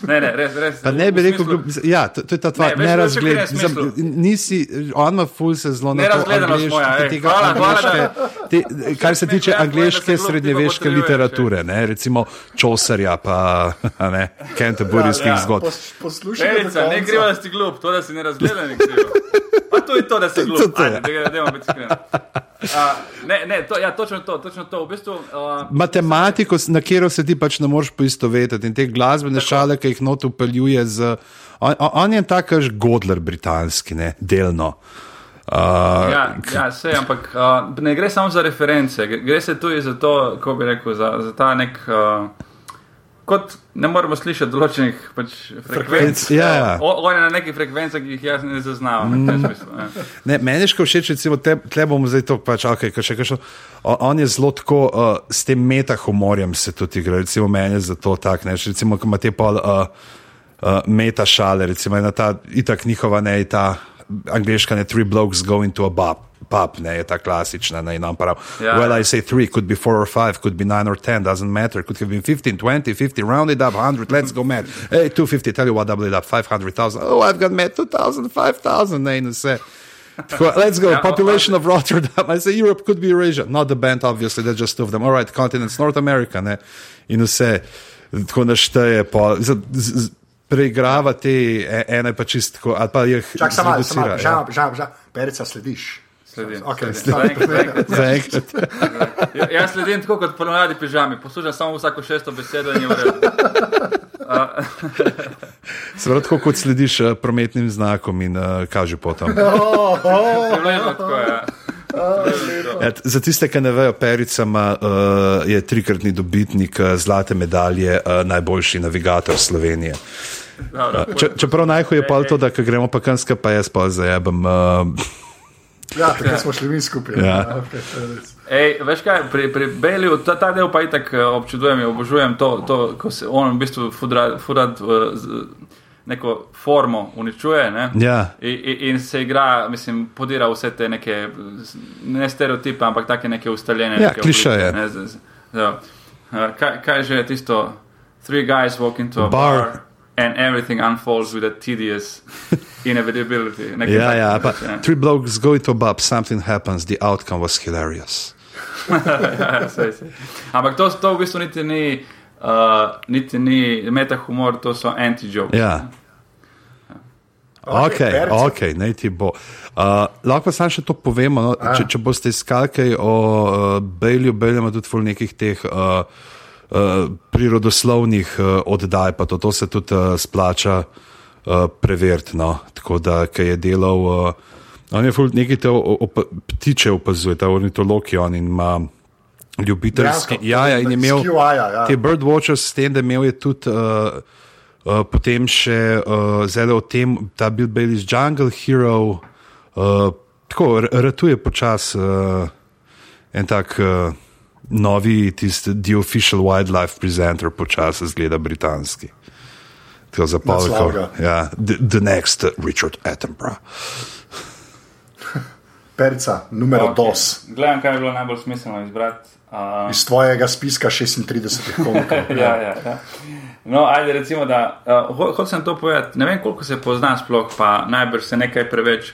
ne, ne, res, res. Pa ne bi rekel, smislu- glup- ja, to, to je ta Ne, tvoja veš, veš, v nerazgled. katerem smislu? Mislim, Nisi, on ima ful se zelo na to tega hvala, hvala, te- Kar se Ne, tiče pa srednjeveške literature, ne, recimo Chaucerja pa (laughs) a ne, Canterburyskih Ja, ja, zgodb. Pos, poslušaj, ne krivo, da si glup, to, da si ne razgledan, je krivo. Pa to je to, da se glup. Ajde, da- dajmo biti iskreni. Uh, ne, ne, to, ja, točno to, točno to. V bistvu, uh, Matematiko, na katero se ti pač ne moreš poistovetiti in te glasbene šale, ki jih not upeljuje z. On, on- je tak, kaž Godler britanski, ne, delno. Uh, Ja, ja vse, ampak uh, ne gre samo za reference, gre se tudi za to, kako bi rekel, za, za ta nek. Uh, kot ne moremo slišati določenih pač, frekvenc. Ja, ja. O- On je na nekih frekvencah, ki jih jaz ne zaznavam. Mm. Ja. Ne, meni je še všeč, recimo, te, tle bomo zdaj to pač, okay, še kakšno. On, on je zelo tako, uh, s tem metahumorjem se tudi igra, recimo meni je zato tak, ne, recimo, ko ima te pol uh, uh, meta šale, recimo ena ta, itak njihova, ne, ta angliška, ne, three blokes go into a pub. Pub, ne, je ta klasična, ne, nam prav. Ja, well, ja. I say three, could be four or five, could be nine or ten, doesn't matter. Could have been 15, 20, 50, round it up, 100, let's go mad. Hey, 250, tell you what, double it up, 500,000. Oh, I've got mad, 2,000, 5,000, ne, in vse. Tako, Let's go. (laughs) Population of Rotterdam. I say Europe could be Eurasia. Not the band, obviously. There's just two of them. All right, continents, North America. Ne? In vse tako našteje. Pa, z, z, preigrava te ene pa čistko, ali pa jih Čak, samo samo žal, žal, žal, perica slediš. Sledim. Okay, sledim. Zaenkrat- ja. (laughs) zaenkrat-. Ja, Jaz sledim tako kot ponovadi pižami, poslušam samo vsako šesto besedo in je v redu. (laughs) Seveda, tako kot slediš uh, prometnim znakom in uh, kaže potem. Približno (laughs) tako je. Ja. Et, za tiste, ki ne vejo, Perica ima, uh, je trikratni dobitnik uh, zlate medalje, uh, najboljši navigator Slovenije. Dobro, Če, čeprav najhuje je pa to, da gremo pa kanska, pa jaz pa zajebem. Uh, Ja, tako smo šli mi skupaj. Ja. okay, to je res. Ej, veš kaj, pri, pri Beliju, ta, ta del pa itak eh, občudujem in obožujem to, to, ko se on v bistvu uh, z, neko formo uničuje. Ne? ja. In, in, se igra, mislim, podira vse te neke, ne stereotipe, ampak take neke ustaljene. Ja, neke klišeje. oblike, ne, z- z- ja. Uh, kaj, kaj že je tisto? Three guys walk into a Bar. bar, and everything unfolds with a tedious (laughs) inevitability. Ja, ja, takega, pa three blokes go to pub, something happens, the outcome was hilarious. ja, sej, sej. Ampak to, to v bistvu niti ni, uh, niti ni metahumor, to so anti-jokes. Ja. Okej, Ok, ok, naj ti bo. Uh, lahko pa samo še to povemo. No? Če, če boste iskali kaj o uh, Bejlju, Bejlju ima tudi ful nekih teh uh, prirodoslovnih uh, oddaj, pa to, to se tudi uh, splača uh, preveriti. No? Tako da, ki je delal, uh, on je ful nekaj te o- op ptiče opazuje, ta ornitolog je on in ima ljubiteljski. Dejansko, Ja, ja, in je imel SQI-ja, ja. te Birdwatchers, s tem, da imel je tudi. Uh, Uh, potem še uh, zelo o tem, ta Bill Bailey's Jungle Hero, uh, tako r- ratuje počasi uh, en tak uh, novi, tisti The Official Wildlife Presenter, počasi zgleda britanski. Tako za. Naslavlja. Ja, the, the next Richard Attenborough. (laughs) Perica, numero okay. dos. Gledam, kaj bi bilo najbolj smiselno izbrati. Uh, Iz tvojega spiska 36 komikov. (laughs) ja, ja, ja. No, ajde, recimo, da uh, ho- hočem to povedati. Ne vem, koliko se pozna sploh, pa najbrž se nekaj preveč,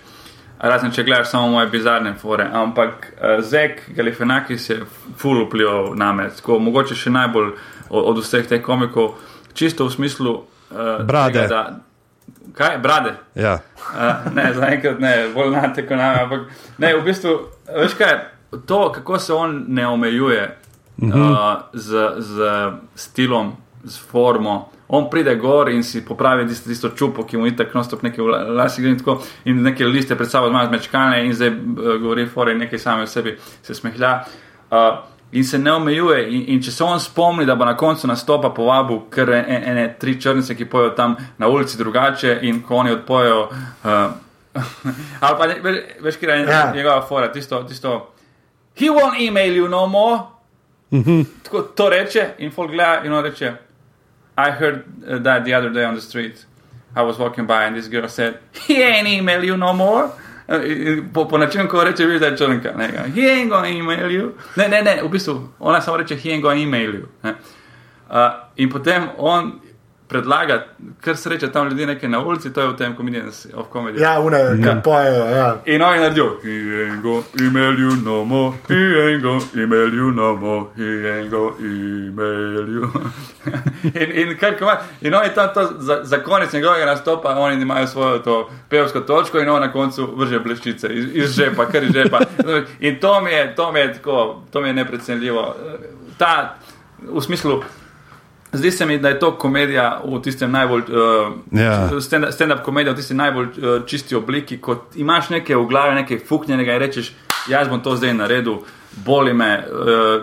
razen če gledaš samo moje bizarne fore. Ampak uh, Zek Galifianakis je full vplival na me, tako mogoče še najbolj od, od vseh teh komikov, čisto v smislu. Uh, Brade. Tega, da, kaj, brade? Ja. Uh, ne, zaenkrat ne, bolj na te nami. Ampak ne, v bistvu, veš kaj, to, kako se on ne omejuje uh -huh. uh, z, z stilom, z formo. On pride gor in si popravi tisto, tisto čupo, ki mu je tako nostop nekaj v lasi in tako, in neke liste pred sabo ima zmečkane in zdaj uh, govori fore in nekaj same o sebi se smehlja. Uh, In se ne omejuje, in, in če se on spomni, da bo na koncu nastopa povabil kar ene, ene tri črnice, ki pojejo tam na ulici drugače, in ko oni odpojo, uh, (laughs) ali pa ne- ve- veš, kaj je Ja. njegova fora, tisto, tisto, he won't email you no more. Tako to reče, in folk gleda, in on reče, I heard uh, that the other day on the street. I was walking by, and this girl said, he ain't email you no more. Uh, Po, po načinu, ko reče, da je črnka. Ne, he ain't gonna email you. Ne, ne, ne, v bistvu, ona samo reče, he ain't gonna email you. Uh, in potem on predlaga, kar sreča tam ljudi nekaj na ulici, to je v tem Comedians of Comedy. Ja, une, ki pojejo. Ja. In oni naredijo, he ain't go email you no more, he ain't go email you no more, he ain't go email you. (laughs) in, in, kar, koma, in oni tam to za, za konec njegovega nastopa, oni imajo svojo to pevsko točko in on na koncu vrže bleščice iz, iz žepa, kar iz žepa. In to mi je, to mi je tako, to mi je neprecenljivo. Ta, v smislu, Zdi se mi, da je to komedija v tistem najbolj, uh, Ja. stand- stand-up komedija v tisti najbolj uh, čisti obliki, kot imaš nekaj v glavi, nekaj fuknjenega in rečeš, jaz bom to zdaj naredil, boli me, uh,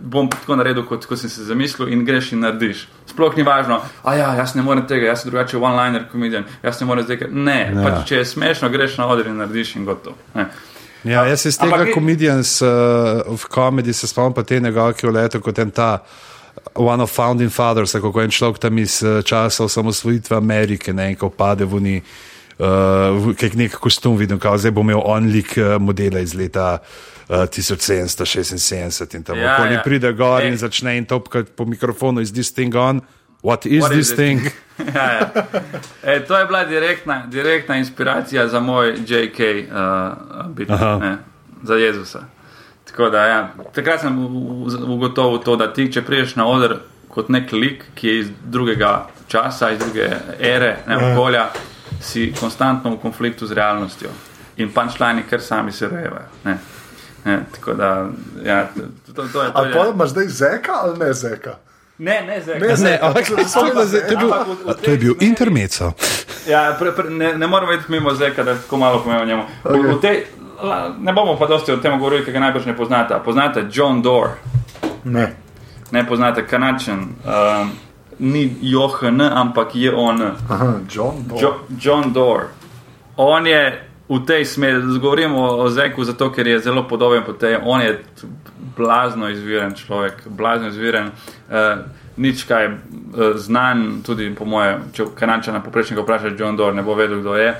bom tako naredil, kot, kot sem se zamislil in greš in narediš. Sploh ni važno, a ja, jaz ne morem tega, jaz sem drugače one-liner komedijan, jaz ne morem zdaj, kaj-" ne, Ja. ja. pač če je smešno, greš na oder in narediš in gotovo. Ne. Ja, jaz iz tega komedijans uh, v komediji se spomnim pa te njegove, ki je leto kot en ta. One of founding fathers, kako en človek tam iz eh, časa osamosvojitve Amerike, ne, ko pade v ni, uh, kaj nek kostum vidim, kao, zdaj bo imel on lik uh, modela iz leta uh, 1776 in tam Ja, okoli ja. pride gor Ej. in začne in topkati po mikrofonu, is this thing on? What is What this is thing? (laughs) ja, ja. E, to je bila direktna, direktna inspiracija za moj JK uh, bit, Aha. ne, za Jezusa. Tako da, ja, takrat sem ugotovil to, da ti, če priješ na oder kot nek lik, ki je iz drugega časa, iz druge ere, ne, Ja. okolja, si konstantno v konfliktu z realnostjo. In punčlani, ker sami se rejevajo. Ne. Ne, tako da, ja, to, to, to je to. Ali pa Je. imaš zdaj zeka ali ne zeka? Ne, ne, zdaj. Ne, Ne, zeka. ampak zdaj, (laughs) to je bil, to je bil intermeco. Ja, pre, pre, ne, ne moramo iti mimo Zeka, da tako malo povemo o njemu. Okay. V, v tej, la- ne bomo pa dosti o tem govorili, ker ga najbrž ne poznate. Poznate John Doerr, Ne. ne poznate Kanačen, um, ni Johan, ampak je on. Aha, John Doe. Jo, John Doerr. On je v tej smeri, govorimo o Zeku, zato ker je zelo podoben po tej. On je blazno izviren človek, blazno izviren. Uh, Nič kaj uh, znan, tudi po moje, če kanadčana poprečnega vpraša, John Doerr ne bo vedel, kdo je.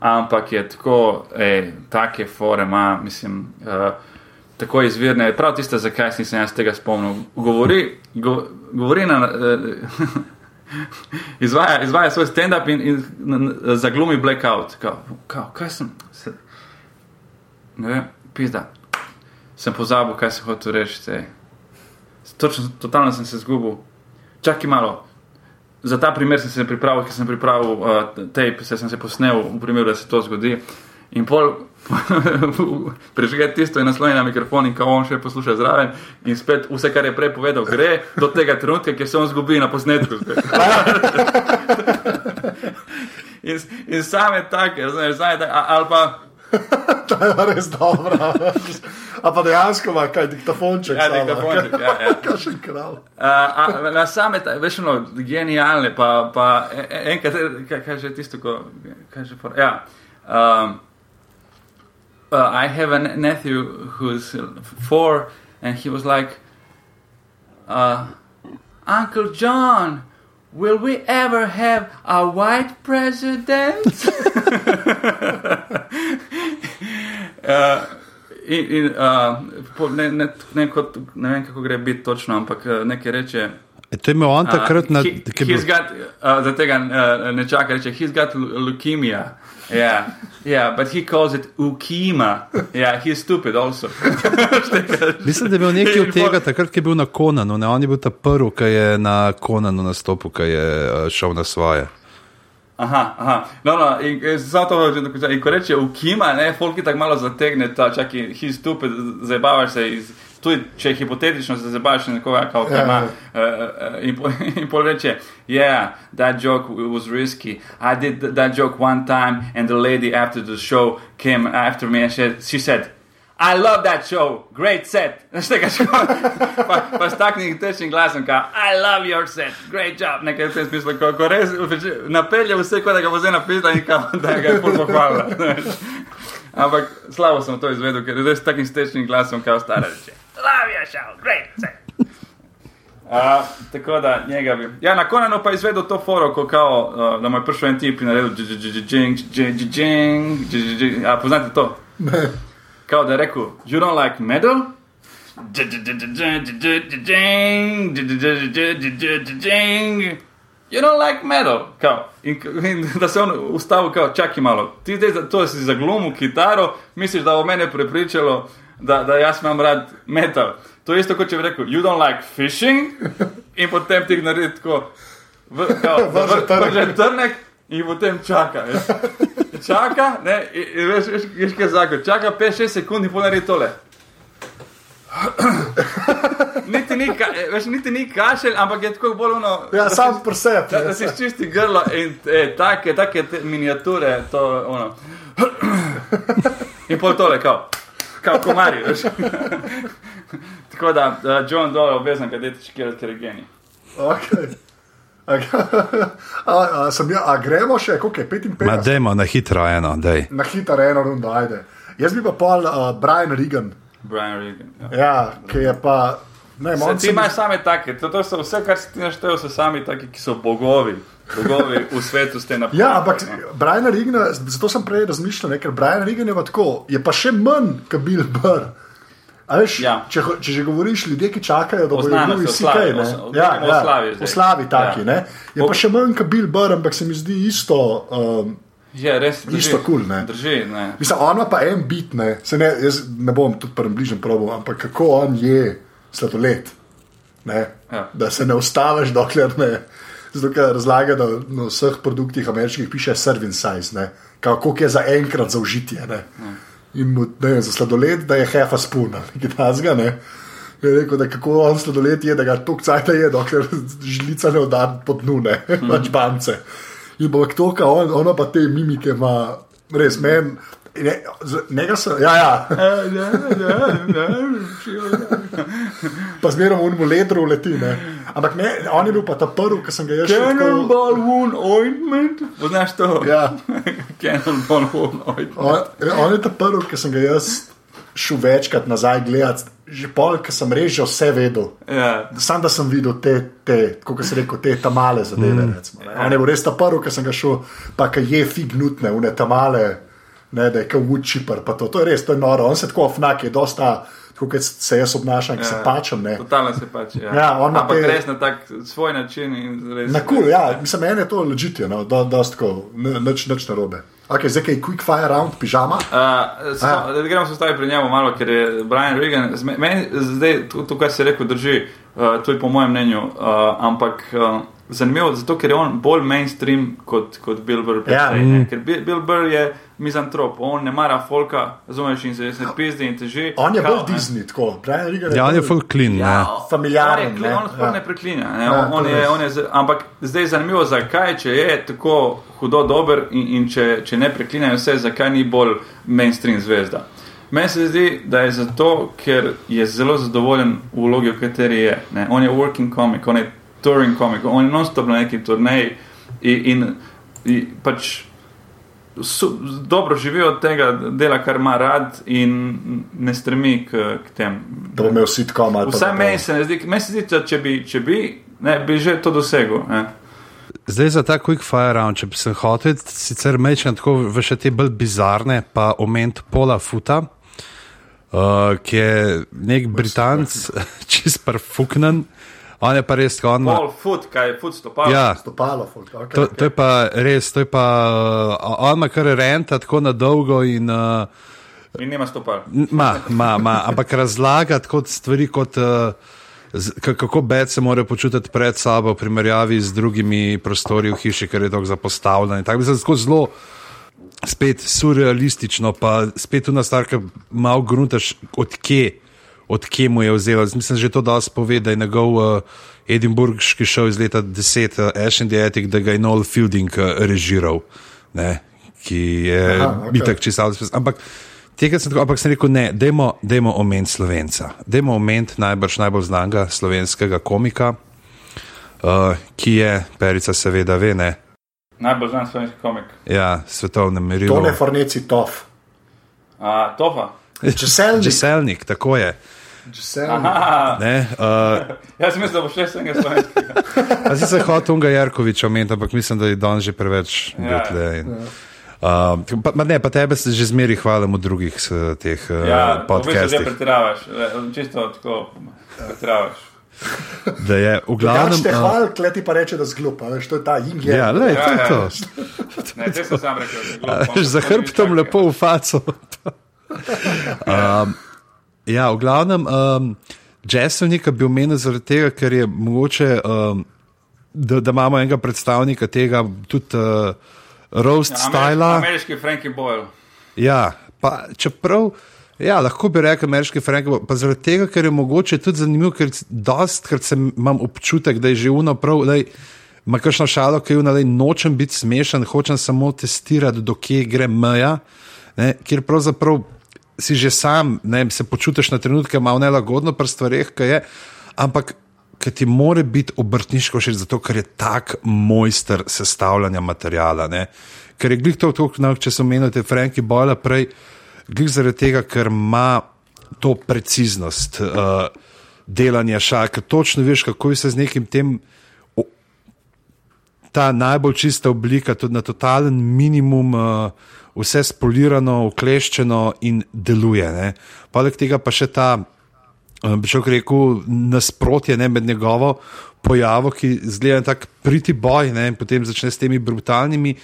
Ampak je tako, ej, take fore ima, mislim, uh, tako izvirne. Prav tiste, zakaj si nisem jaz tega spomnil. Govori, go, govori na. Uh, (laughs) izvaja, izvaja svoj stand-up in, in n- n- zaglumi blackout. Kao, kao, kaj sem? Se, ne vem, pizda. Sem pozabil, kaj se hotel reči. Točno, totalno sem se zgubil. Čakaj malo. Za ta primer sem se pripravil, ker sem pripravil uh, tape, se sem se posnel v primeru, da se to zgodi. In pol (laughs) prežge tisto in nasloni na mikrofon in kao on še posluša zraven in spet vse, kar je prej povedal, gre do tega trenutka, ker se on zgubi na posnetku. (laughs) in, in same take, razumeš, same take, ali pa Ta je res dobra. A pa dejansko ima kaj diktafonček. ja, sama. diktafonček, ja, ja. Kakšen kralj. A, a, na same, ta- veš, no, genialne, pa, pa enkrat, kaj, kaj že tisto, ko, kaj že for, ja. Um, uh, I have a nephew who's four, and he was like, uh, Uncle John, will we ever have a white president? (laughs) (laughs) uh, in, in, uh, ne, ne, ne, kot, ne vem, kako gre biti točno, ampak uh, nekaj reče. E, to je imel on takrat na. bil- he's got, uh, za tega uh, ne čaka, reče, he's got leu- leukemia. Yeah, yeah, but he calls it ukima. Yeah, he's stupid also. (laughs) Mislim, da je bil nekaj od tega, takrat, ko je bil na Konanu. Ne? On je bil ta prvi, ki je na Konanu nastopil, ki je eh, šel na svoje. Aha, aha. No, no, in, in, samo to, že- in ko reče ukima, ne, folki tako malo zategne, ta čaki, he's stupid, zabavaš se iz. Tudi, če je hipotetično, se zabavaš na nekoga, kako Ja, ima. ja. Uh, uh, in, po, (laughs) in pol reče, yeah, that joke was risky. I did th- that joke one time, and the lady after the show came after me and she, she said, I love that show, great set. (laughs) Veš tega škoda? Pa, pa s takšnim tečnim glasom, kao, I love your set, great job. Nekaj v tem smislu, ko, ko res napelje vse, kot da ga bo zdaj napisal in kao, da ga je pol pohvalila. (laughs) Ampak slabo sem to izvedel, ker je res s takim stečnim glasom, kao stara reče. Show, great set. Uh, tako da njega bi. Ja, na koncu pa je izvedel to foro, ko kao, uh, da mu je prišel en tip in naredil džing, džing, džing, džing. A poznate to? Ne. Kao da je rekel, you don't like metal? You don't like metal, kao. In, in (laughs) da se on ustavil, kao, čakaj malo, ti zdaj za- to si zaglumil kitaro, misliš, da bo mene prepričalo, da, da jaz imam rad metal. To je isto, kot če bi rekel, you don't like fishing, (laughs) in potem ti naredi tako, v, kao, (laughs) Vrže vr- trnek. in potem čaka. Veš. Čaka, ne, in, in veš, veš, veš kaj je zakon, čaka 5-6 sekund in ponari tole. (coughs) niti, ni, ka- veš, niti ni kašelj, ampak je tako bolj ono. Ja, da sam presep. Da, da si čisti grlo in e, take, take miniature, to ono. (coughs) In pol tole, kao, kao komarji, veš. (laughs) Tako da, uh, John Dole, obvezno, kad dete škirati, ker je genij. Okay. (laughs) A, a, sem ja, a gremo še, koliko je 55? Ma, dajmo na hitro eno, daj. Na hitro eno rundo, ajde. Jaz bi pa pol uh, Brian Regan, Brian Regan. Ja. ja, ki je pa. Ne, Se, ti se mi- imaš same take, to, to so vse, kar si ti naštel, so sami taki, ki so bogovi. Bogovi (laughs) v svetu ste na Ja, ampak Brian Regan, zato sem prej razmišljal, ne, ker Brian Regan je pa tako, je pa še manj kot Bill Burr. Veš, Ja. če, če že govoriš, ljudje, ki čakajo, da bodo o vsi kaj, ja, ja, slavi zdaj. o slavi taki, Ja. ne? Je O- pa še manj kot Bill Burr, ampak se mi zdi isto. Um, Je res. Drži, Isto kul, ne. Drži, ne. Mislim, on pa en bit, ne, se ne, jaz ne bom tudi prvem bližnjem probil, ampak kako on je sladoled. Ne, Ja. Da se ne ustaviš, dokler ne. Zato, ker razlaga, da na vseh produktih ameriških piše serving size, ne, koliko je za enkrat za užitje. Ne. In mu, ne, vem, za sladoled, da je half a spoon, ali nekaj tasga. Ne. Je rekel, da kako on sladoled je, da ga toliko cajt je, dokler (laughs) žlica ne odda pod dnu, ne, (laughs) pač bance. In bo to, kar on, ono pa te mimike ima, res meni. Ne, z- Njega so, ja, ja, pa zmeraj v ledru leti. Ne. Ampak ne, on je bil pa ta prvi, ki sem ga jaz tako. Cannonball wound ointment. Poznaš to? Ja, (laughs) Cannonball wound ointment. on, on je ta prvi, ki sem ga jaz šel večkrat nazaj gledati, že pol, ki sem že vse vedel. Ja. Sam da sem videl te, te kako se reče, te tamale zadeve. Mm. Recimo, ne. on je bil res ta prvi, ki sem ga šel, pa ki je fignutne, une tamale, ne, da je kot učipar. To, to je res, to je noro. On se tako fnak je, dosta, kot se jaz obnašam, ki ja. se pačem. Ne. Totalno se pač. Ja. Ja, Ampak te- res na tak svoj način. in Res, Na kul, cool, ja, mislim, meni je to ležite, no, da da tako, nič, nič narobe. Okay, zdaj je quick fire round, pižama. Uh, samo, da gremo se staviti pri njemu malo, ker je Brian Regan, zme- meni zdaj to, to kar si rekel, drži, uh, to je po mojem mnenju, uh, ampak uh, zanimivo, zato ker je on bolj mainstream kot, kot Bill Burr. Ja. precej, ne. Ker Bill, Bill Burr je mizantrop, on ne mara folka, razumeš, in se, se pizdi in teži. On je Kao, bolj ne. Disney, tako. Brian Regan Ja, on je bolj- full clean. Ja. Familiaren, On, je on sploh Ja. ne preklinja. Ne? Ja, on, je, on je, ampak zdaj je zanimivo, zakaj, če je tako hudo dober in, in če, če ne preklinjajo vse, zakaj ni bolj mainstream zvezda. Meni se zdi, da je zato, ker je zelo zadovoljen v vlogi, v kateri je. Ne? On je working comic, on je touring comic, on je non-stop na neki turneji in, in, in pač su, dobro živi od tega dela, kar ima rad in ne stremi k, k tem. Da bo imel sitcom ali pa. Vsaj da bo- meni se ne zdi, meni se zdi, da če bi, če bi, ne, bi že to dosegel. Ne. Zdaj za ta quick fire round, če bi se hotel, sicer mečem tako v še te bolj bizarne, pa oment Pola Futa, uh, ki je nek Britanc, (laughs) čist perfuknen, on je pa res, ko on ima. Pol foot, kaj je foot stopal. Ja, Stopalo, folk, okay, to, to je pa res, to je pa, uh, on ima kar renta tako na dolgo in. Uh, In nima stopal. Ma, ma, ma, ampak razlagati kot stvari, kot, uh, kako bed se mora počutiti pred sabo, v primerjavi z drugimi prostori v hiši, ker je tako zapostavljen. in Tako bi se tako zelo spet surrealistično, pa spet tu na starke malo gruntaš, odkje, odkje mu je vzelo. Zdaj Mislim, že to dosti pove, da je njegov uh, edinburški šov iz leta 10, uh, Ash and the Attic, da ga je Noel Fielding uh, režiral, ne, ki je Aha, okay. okej. bitek čisto. Ampak Tega sem tako, ampak sem rekel, ne, dajmo, dajmo omeniti slovenca. Dajmo omeniti najbrž najbolj znanega slovenskega komika, uh, ki je, perica seveda ve, ne, Najbolj znan slovenski komik. ja, svetovnem merilu. To ne forneci tof. A, tofa. Česelnik. Česelnik, tako je. Aha, Ne, uh, jaz sem mislil, da bo še enega slovenskega. (laughs) a si se hotel Unga Jarkoviča omeniti, ampak mislim, da je danes že preveč Ja. tle. In, uh, pa, pa ne, pa tebe se že zmeri hvalim v drugih s, teh uh, Ja, podcastih. pretiravaš, le, čisto tako pretiravaš. da je v Ja, glavnem. če te uh, hval, kleti pa reče, da zglupa, veš, to je ta yin yang. Ja, lej, to je Ja, ja. to. Ne, te sem sam rekel, (laughs) Za hrbtom lepo v faco. um, ja, v glavnem, um, Jesselnika bi omenil zaradi tega, ker je mogoče, um, da, da imamo enega predstavnika tega, tudi uh, roast ja, stila. Ameriški Frankie Boyle. Ja, pa čeprav. Ja, lahko bi rekel, ameriški Frank, pa zaradi tega, ker je mogoče tudi zanimivo, ker dostkrat sem imam občutek, da je že uno prav, da ima kakšno šalo, ki je uno, da nočem biti smešen, hočem samo testirati, do kje gre meja, ne, kjer pravzaprav si že sam, ne, se počutiš na trenutke malo nelagodno pri stvareh, kaj je, ampak ki ti more biti obrtniško še zato, ker je tak mojster sestavljanja materijala. Ne. Ker je glih to, to no, če se omenjate Franki Boyla prej, glih zaradi tega, ker ima to preciznost uh, delanja šal, ker točno veš, kako se z nekim tem. Ta najbolj čista oblika, tudi na totalen minimum, uh, vse spolirano, ukleščeno in deluje. Ne. Poleg tega pa še ta, uh, bi šel rekel, nasprotje ne, med njegovo pojavo, ki zgleda tako priti boj ne, in potem začne s temi brutalnimi.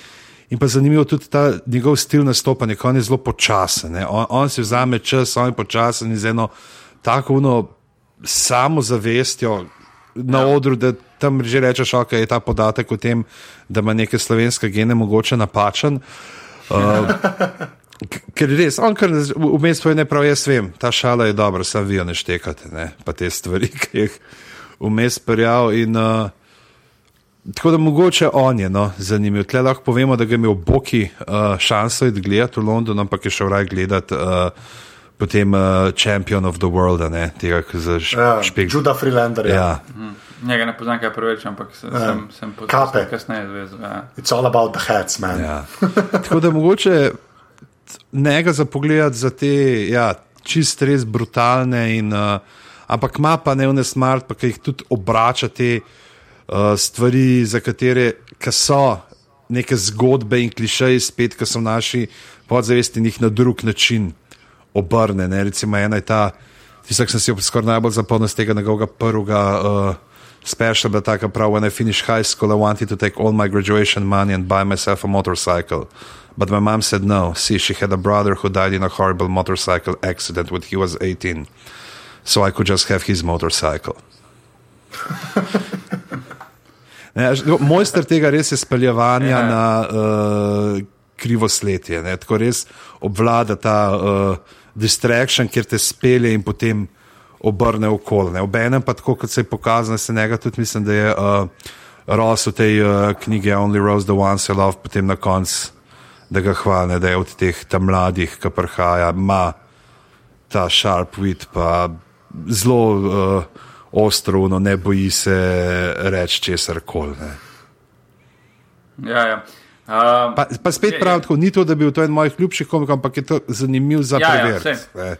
In pa zanimivo tudi ta njegov stil nastopanja, on je zelo počasen. On, on si vzame čas, on je počasen in z eno tako uno samozavestjo na ja. odru, da tam že rečeš, ok, je ta podatek o tem, da ima neke slovenske gene mogoče napačen. Uh, k- ker res, on kar vmes poje ne prav, jaz vem, ta šala je dobra, samo vi jo ne štekate, ne? pa te stvari, (laughs) ki jih vmes perjal in uh, Tako da mogoče on je no, zanimiv. Tle lahko povemo, da ga je imel Boki uh, šanso iti gledati v London, ampak je šel raj gledati uh, potem uh, Champion of the World, ne tega, ki za Ja, špek. Juda Freelander. Ja. Ja, Njega ne poznam kaj preveč, ampak se, Ja. sem, sem Kape. kasneje zvezal. Ja. It's all about the hats, man. ja. (laughs) Tako da mogoče njega za pogled za te ja, čist res brutalne, in, uh, ampak ima pa ne vne smart, pa ki jih tudi obrača te uh, stvari, za katere ka so neke zgodbe in klišeji, spet, ki so v naši podzavesti in jih na drug način obrne. Ne? Recimo ena je ta, tisto, ki sem si jo skoraj najbolj zapomnil z tega njegovega prvega. Uh, Special, da tako prav, when I finished high school, I wanted to take all my graduation money and buy myself a motorcycle. But my mom said no. See, she had a brother who died in a horrible motorcycle accident when he was 18. So I could just have his motorcycle. (laughs) Ne, Mojster tega res je speljevanja Ja. na uh, krivosletje. Ne? Tako res obvlada ta uh, distraction, kjer te spelje in potem obrne okoli. Obenem pa tako, kot se je pokazalo, se njega tudi mislim, da je uh, Ross v tej uh, knjigi Only Rose the Ones I Love, potem na koncu, da ga hvale, da je od teh tam mladih, ki prihaja, ima ta sharp wit, pa zelo uh, ostro, no, ne boji se reči česar koli. Ja, ja. Uh, Pa, pa spet Je- pravim, tako, ni to, da bi bil to en mojih ljubših komikov, ampak je to zanimiv za Ja, ja, saj. ne.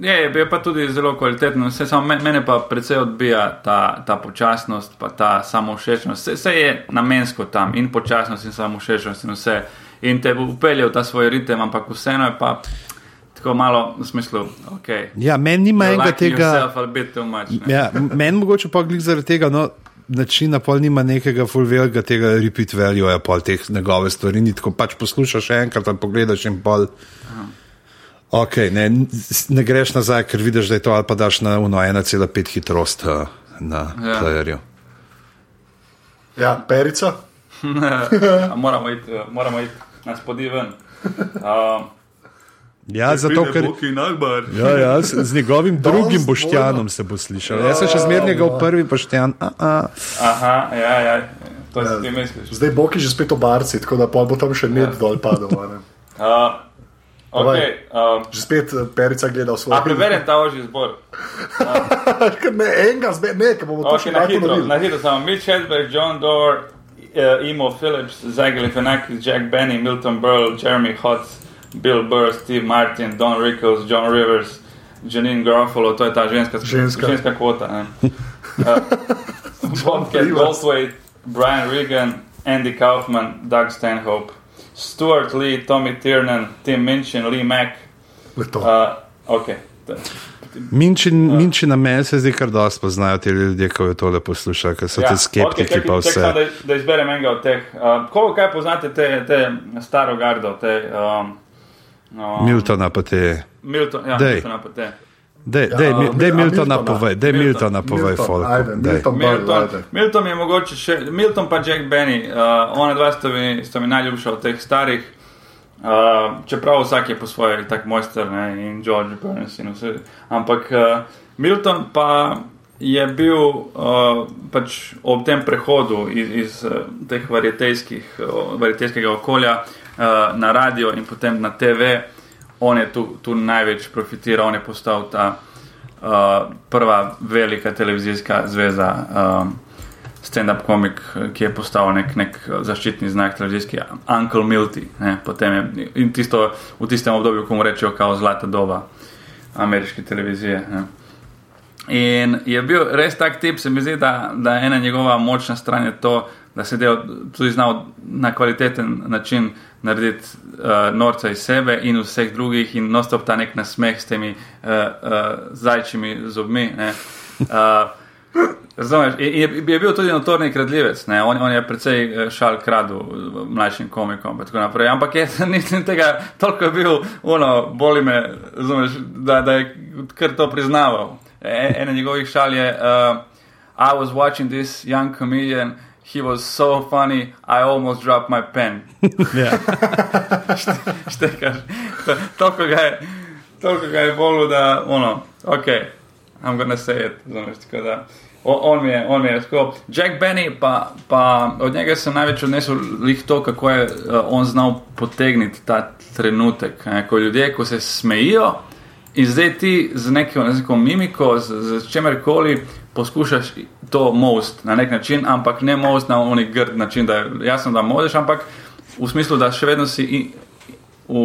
Je, je, pa tudi zelo kvalitetno. Vse, samo me- mene pa predvsej odbija ta, ta počasnost, pa ta samovšečnost. Vse, vse je namensko tam in počasnost in samovšečnost in vse. In te bo upeljal ta svoj ritem, ampak vseeno je pa tako malo v smislu, ok. Ja, meni nima enega tega. yourself a bit too much. ne. Ja, m- meni mogoče pa glih zaradi tega. No, Načina pol nima nekega fulvelega tega repeat value, pol teh njegove stvari. Ni tako pač poslušaš enkrat ali pogledaš in pol. Ok, ne, ne greš nazaj, ker vidiš, da je to ali pa daš na uno 1,5 hitrost uh, na Ja. ja. playerju. Ja, perica. (laughs) A moramo iti, eh, moramo iti na spodi ven. Uh, Ja, zato ker. Ja, ja, z, z njegovim (laughs) drugim boštjanom se bo slišal. Jaz sem še zmeraj njegov prvi boštjan. A, a. Aha, ja, ja, to si ti misliš. Zdaj bo ki že spet v barci, tako da bo tam še med Ja. dol padel. a ne. (laughs) Uh, okay, uh, Že spet eh, perica gleda v svoj a preberem ta ožji zbor. (laughs) Ker ne, enega, zbe, ne, ker bomo to Okay, še na hitro, ponovili. na hitro samo Mitch Hedberg, John Doerr, uh, Emo Phillips, Zach Galifianakis, Jack Benny, Milton Berle, Jeremy Hotz, Bill Burr, Steve Martin, Don Rickles, John Rivers, Janine Garofalo, to je ta ženska, Ženska. ženska kvota. ne. Uh, Bobcat. Goldthwait, Brian Regan, Andy Kaufman, Doug Stanhope, Stuart Lee, Tommy Tiernan, Tim Minchin, Lee Mack, Le to. Uh, ok, to- Minči, minči na meni se zdi, kar dosti poznajo ti ljudje, ko jo tole poslušajo, ker so ja, ti skeptiki, okay, pa vse. Tek, da, da izberem enega od teh. Uh, koliko kaj poznate te, te staro gardo, te. Um, um, Miltona pa te. Milton, ja, Miltona pa te. Dej, dej, ja, dej Miltona povej, dej Miltona povej, Milton, ajde, Milton, Milton, Milton je mogoče še, Milton pa Jack Benny, uh, ona dva sta mi, sta mi najljubša od teh starih. Uh, čeprav vsak je po svoje, tako mojster ne, in George Burns in vse. Ampak uh, Milton pa je bil uh, pač ob tem prehodu iz, iz uh, teh varietejskega okolja uh, na radio in potem na TV, on je tu, tu največ profitiral, on je postal ta uh, prva velika televizijska zveza. Uh, stand-up komik, ki je postal nek, nek zaščitni znak televizijski, Uncle Milty. Je, in tisto, v tistem obdobju, ko mu rečejo, kao zlata doba ameriške televizije. Ne. In je bil res tak tip, se mi zdi, da, da ena njegova močna stran je to, da se je tudi znal na kvaliteten način narediti uh, norca iz sebe in vseh drugih, in nostop ta nek nasmeh s temi uh, uh, zajčimi zobmi. Uh, Razumeš, je, je, je bil tudi notorni kradljivec, on, on je precej eh, šal kradu mlajšim komikom. Ampak je (laughs) nisem tega toliko bil, uno, boli me, razumeš, da, da je kar to priznaval. E, ena njegovih šal je: uh, I was watching this young comedian. He was so funny, I almost dropped my pen. (laughs) (laughs) Štekaš. Toliko ga je, toliko ga je bolj, da, ono, ok, I'm gonna say it. Zumeš, tako da on mi je, on mi je tako. Jack Benny, pa, pa od njega sem največ odnesel lih to, kako je uh, on znal potegniti ta trenutek, ne, ko ljudje, ko se smejijo in zdaj ti z neko, neko mimiko, z, z čemerkoli poskušaš to most na nek način, ampak ne most na oni grd način, da je jasno, da modeš, ampak v smislu, da še vedno si in, v,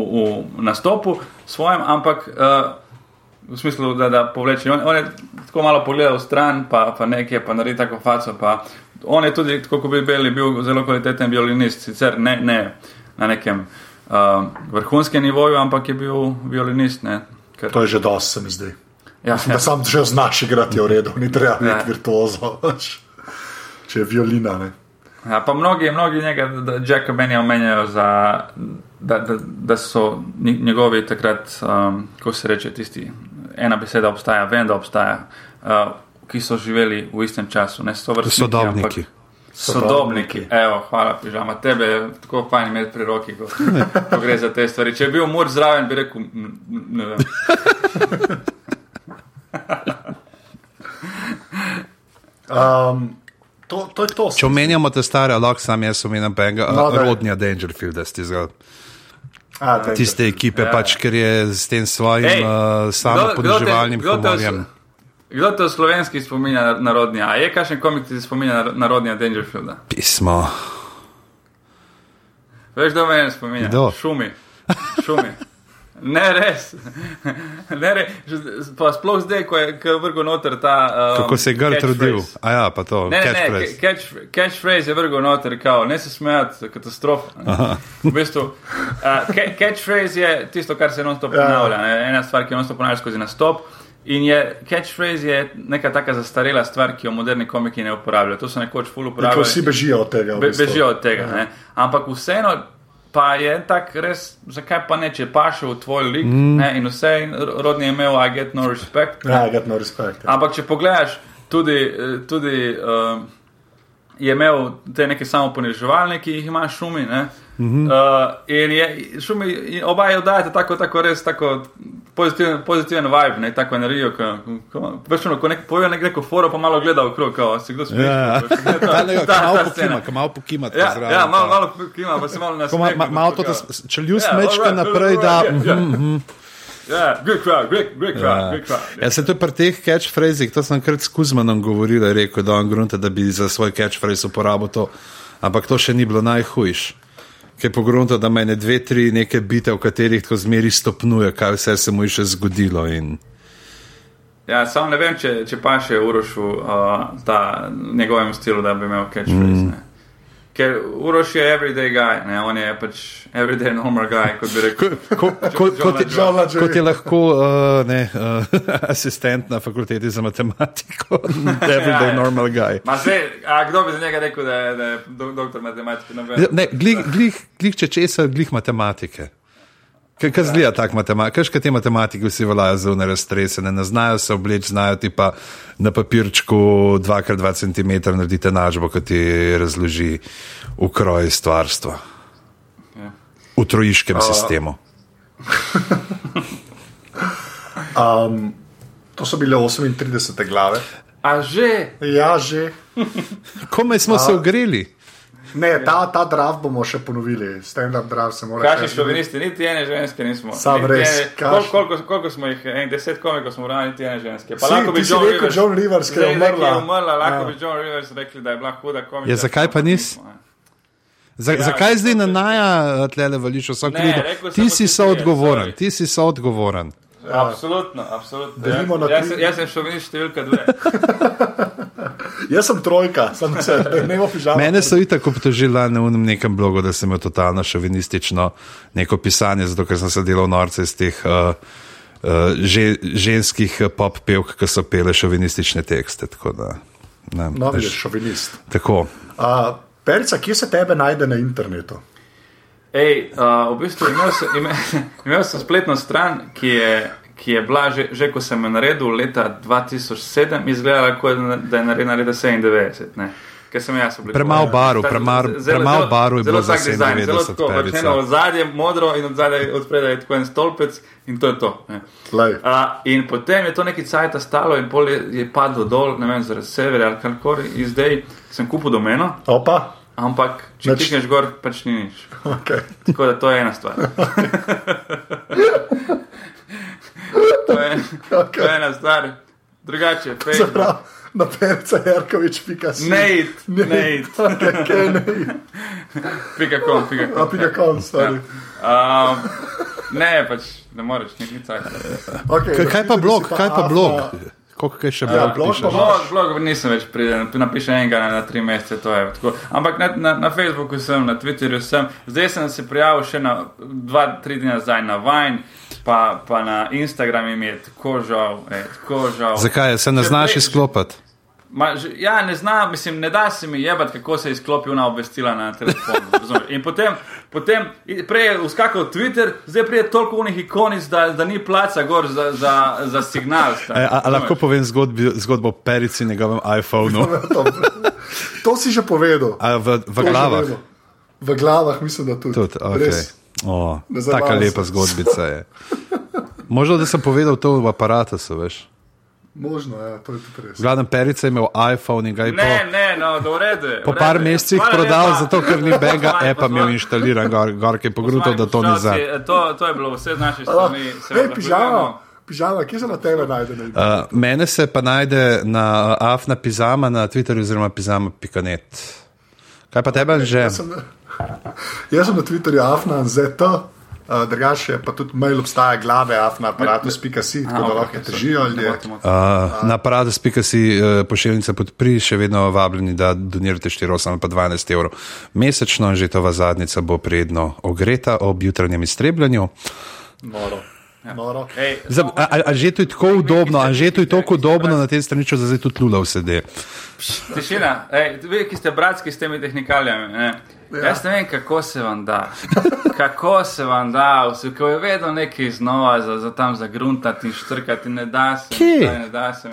v nastopu svojem, ampak. Uh, v smislu, da, da povleče. On, on je tako malo pogledal stran, pa, pa nekaj, pa naredi tako faco. Pa. On je tudi, kot bi bili, bil zelo kvaliteten violinist, sicer ne, ne na nekem uh, vrhunskem nivoju, ampak je bil violinist. Ne, ker... To je že dosti, se mi zdi. Ja, Mislim, ja. Da sam že znaš igrati v redu, ni treba biti ja. virtuozo, (laughs) če je violina. Ne. Ja, pa mnogi, mnogi njega, da Jacka Benja omenjajo za. Da, da, da so njegovi takrat, um, ko se reče, tisti ena beseda obstaja, vem, da obstaja, uh, ki so živeli v istem času, ne so vrsti. Sodobniki. Sodobniki. Evo, hvala, pižama. Tebe je tako fajn imeti pri roki, ko, ko gre za te stvari. Če bi bil mur zraven, bi rekel, ne vem. (laughs) um, to, to to, Če omenjamo te stare, lahko sam jaz omenjam pa enega, no, rodnja Dangerfield, da ste zgolj. A, tiste ekipe, ja. pač, ker je s tem svojim uh, samopodrževalnim humorjem. Kdo te v slovenski spominja na rodnja? A je kakšen komik, ki ti spominja na rodnja Dangerfielda? Pismo. Veš, da me spominja? Kdo? Šumi. Šumi. Ne, res. (laughs) Ne, res. Pa sploh zdaj, ko je vrgel noter ta. Um, Kako se je grd trudil. A ja, pa to. Ne, ne, catchphrase catch je vrgel noter, kao, ne se smejati, katastrofa. V bistvu, uh, catchphrase je tisto, kar se non-stop ja. ponavlja. Ne? Ena stvar, ki jo non-stop ponavlja skozi nastop. In je catchphrase je neka taka zastarela stvar, ki jo moderni komiki ne uporabljajo. To so nekoč full uporabljali. Vsi bežijo od tega. Be, bežijo od tega. Ja. Ampak vseeno pa je tako res, zakaj pa ne, če paše v tvoj lik mm. ne, in vse, in rodni je imel, I get no respect. Ja, I get no respect. Ja. Ampak če pogledaš, tudi, tudi uh, je imel te neke samo poniževalne, ki jih ima šumi. Ne, mm -hmm. uh, in je, šumi, oba je oddajate tako, tako res, tako pozitiven, pozitiven vibe, ne, tako energijo. Veš, ko nek, pojejo nek neko foro, pa malo gleda okrog, kao, si kdo smije. Ja, ja. (laughs) malo pokima, ja, ja, malo, malo pokima, pa se malo nasmeje. Ma, malo to, če ljud smečka naprej, da. Ja, good crowd, great, great crowd, ja. great crowd. Ja, se to pri teh catchphrasih, to sem krat s Kuzmanom govoril, rekel, da on grunta, da bi za svoj catchphrase uporabil to, ampak to še ni bilo najhujše ki je pogledal, da me ne dve, tri neke bite, v katerih tako zmeri stopnjuje, kaj vse se mu je še zgodilo. In... Ja, samo ne vem, če, če pa še urošu uh, ta njegovem stilu, da bi imel catchphrase. Mm. Ker Uroš je everyday guy, ne? on je pač everyday normal guy, kot bi rekel. Ko, ko, kot, je, John Legend. kot je lahko uh, ne, uh, (laughs) asistent na fakulteti za matematiko, (laughs) everyday Ja, ja. normal guy. Ma zdaj, a kdo bi za njega rekel, da je, da je do, doktor matematike? Ne vem. Ne, glih, glih, glih če česa, glih matematike. Kaj, zgleda tak matematik? Kaj te matematiki vsi veljajo zunaj raztresene, ne znajo se obleči, znajo ti pa na papirčku 2x2 cm narediti enačbo, ki ti razloži ukroj stvarstva. Ja. V trojiškem sistemu. (laughs) Um, to so bile 38 glave. A že, Ja, že. Komaj smo se ogreli. Ne, ta, ta draft bomo še ponovili, stand-up draft se mora kakšni še šovinisti, niti ene ženske nismo. Sam res, ene- kakšni. Koliko, koliko, koliko smo jih, en deset komikov smo vrali, niti ene ženske. Pa Si, lahko bi John rekel Rivers, John Rivers, ki je umrla. je umrla, lahko Ja. bi John Rivers rekli, da je bila huda komika. Ja, zakaj pa nis? Za, Ja, zakaj zdaj na naja tlele vališ vsak sem, Ti si soodgovoren, ti si soodgovoren. Absolutno, absolutno. Delimo na Ja, jaz, tri. sem- jaz sem šovinist številka dve. (laughs) Jaz sem trojka, sem se, ne bo pižama. Mene so itak obtožili na unem nekem blogu, da sem imel totalno šovinistično neko pisanje, zato ker sem se delal norce iz teh uh, uh, že, ženskih eh, pop pevk, ki so pele šovinistične tekste. Tako da, ne, No, veš, šovinist. tako. Uh, Perica, kje se tebe najde na internetu? Ej, uh, v bistvu imel sem, imel, imel sem spletno stran, ki je, ki je bila že, že ko sem jo naredil leta 2007, izgledala kot da je naredila leta 97. Ne? Ker sem jaz oblikoval. Premalo barv, Ta- premalo- barv je bilo za dizajn, zelo 97 tako, pač perica. eno Od zadje modro in od zadaj od spredaj je tako en stolpec in to je to. A, in potem je to nekaj cajta stalo in pol je, je padlo dol, ne vem, zaradi severa ali karkoli. In zdaj sem kupil domeno, Opa, ampak če Nič. klikneš gor, pač ni nič. okay. Tako da to je ena stvar. (laughs) to, je, to je ena stvar. Drugače, Facebook. Prav, na perica Jarkovič.com. (laughs) Nate, Nate, Okay, okay, ne, pika kom, pika a kom. pika kom, stari. Um, ne, pač ne moreš, ni nic takega. Okay, Kaj, kaj pa blog, kaj pa blog? Koliko kaj še Ja, blog blog Blog, blog nisem več priden, napišem enega na, tri mesece, to je. Ampak na, na, na Facebooku sem, na Twitterju sem, zdaj sem se prijavil še na dva, tri dni nazaj na Vine, pa, pa na Instagramu mi je tako žal, ej, tako žal. Zakaj se ne znaš izklopiti? Ma, že, ja, ne znam, mislim, ne da se mi jebati, kako se izklopi una obvestila na telefonu. (laughs) In potem, potem prej je uskakal Twitter, zdaj prije toliko unih ikonic, da, da ni placa gor za, za, za signal. stari, E, a, a lahko povem zgodbi, zgodbo o perici njegovem iPhonu? (laughs) To si že povedal. A v, v To glavah? V glavah mislim, da tudi. Tudi, okay. Res. o, taka lepa zgodbica je. Možno, da sem povedal to v aparatu, veš. Možno, ja, to je tudi res. Glavno, perica je imel iPhone in ga je po, Ne, ne, no, do redu. je, po v par je. mesecih prodal, lepa. zato ker ni bega Poslušaj, appa imel poslušaj. inštaliran, gor, gor ki je pogrutal, da to ni za. To, to je bilo vse z naše strani. se Hej, lahko pižama, kje se na tebe najde? Uh, mene se pa najde na uh, afna pizama na Twitterju oziroma pizama.net. Kaj pa tebe že? Jaz sem, jaz sem na Twitterju afna ZT, uh, drugače pa tudi mail obstaja glave afna aparatus.si, tako da lahko težijo ljudje. Uh, na paradu.si uh, pošiljnica podpri, še vedno vabljeni, da donirate 4, 8 ali pa 12 evrov mesečno, že tova zadnica bo predno ogreta ob jutranjem iztrebljanju. Noro. Noro. Ej, Za, a, a, a že to je tako udobno, a že to je tako udobno na tem straniču, da zdaj tudi lula vsede. Tišina, Ej, vi, ki ste bratski s temi tehnikalijami. Ne? Ja. Jaz ne vem, kako se vam da. Kako se vam da, vse, ko je vedno nekaj znova za, za tam zagruntati in štrkati, ne da se. Kje? Ne, da se.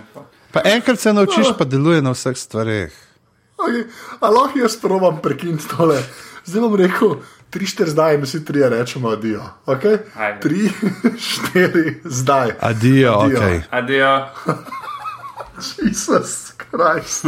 Pa enkrat se naučiš, pa deluje na vseh stvareh. Okay. A lahko jaz probam prekiniti tole. Zdaj bom rekel, tri, štiri zdaj in vsi trije rečemo adijo. Okay? Ajde. Tri, (laughs) štiri zdaj. Adijo, Adijo. ok. Adijo. (laughs) Jezus Kristus.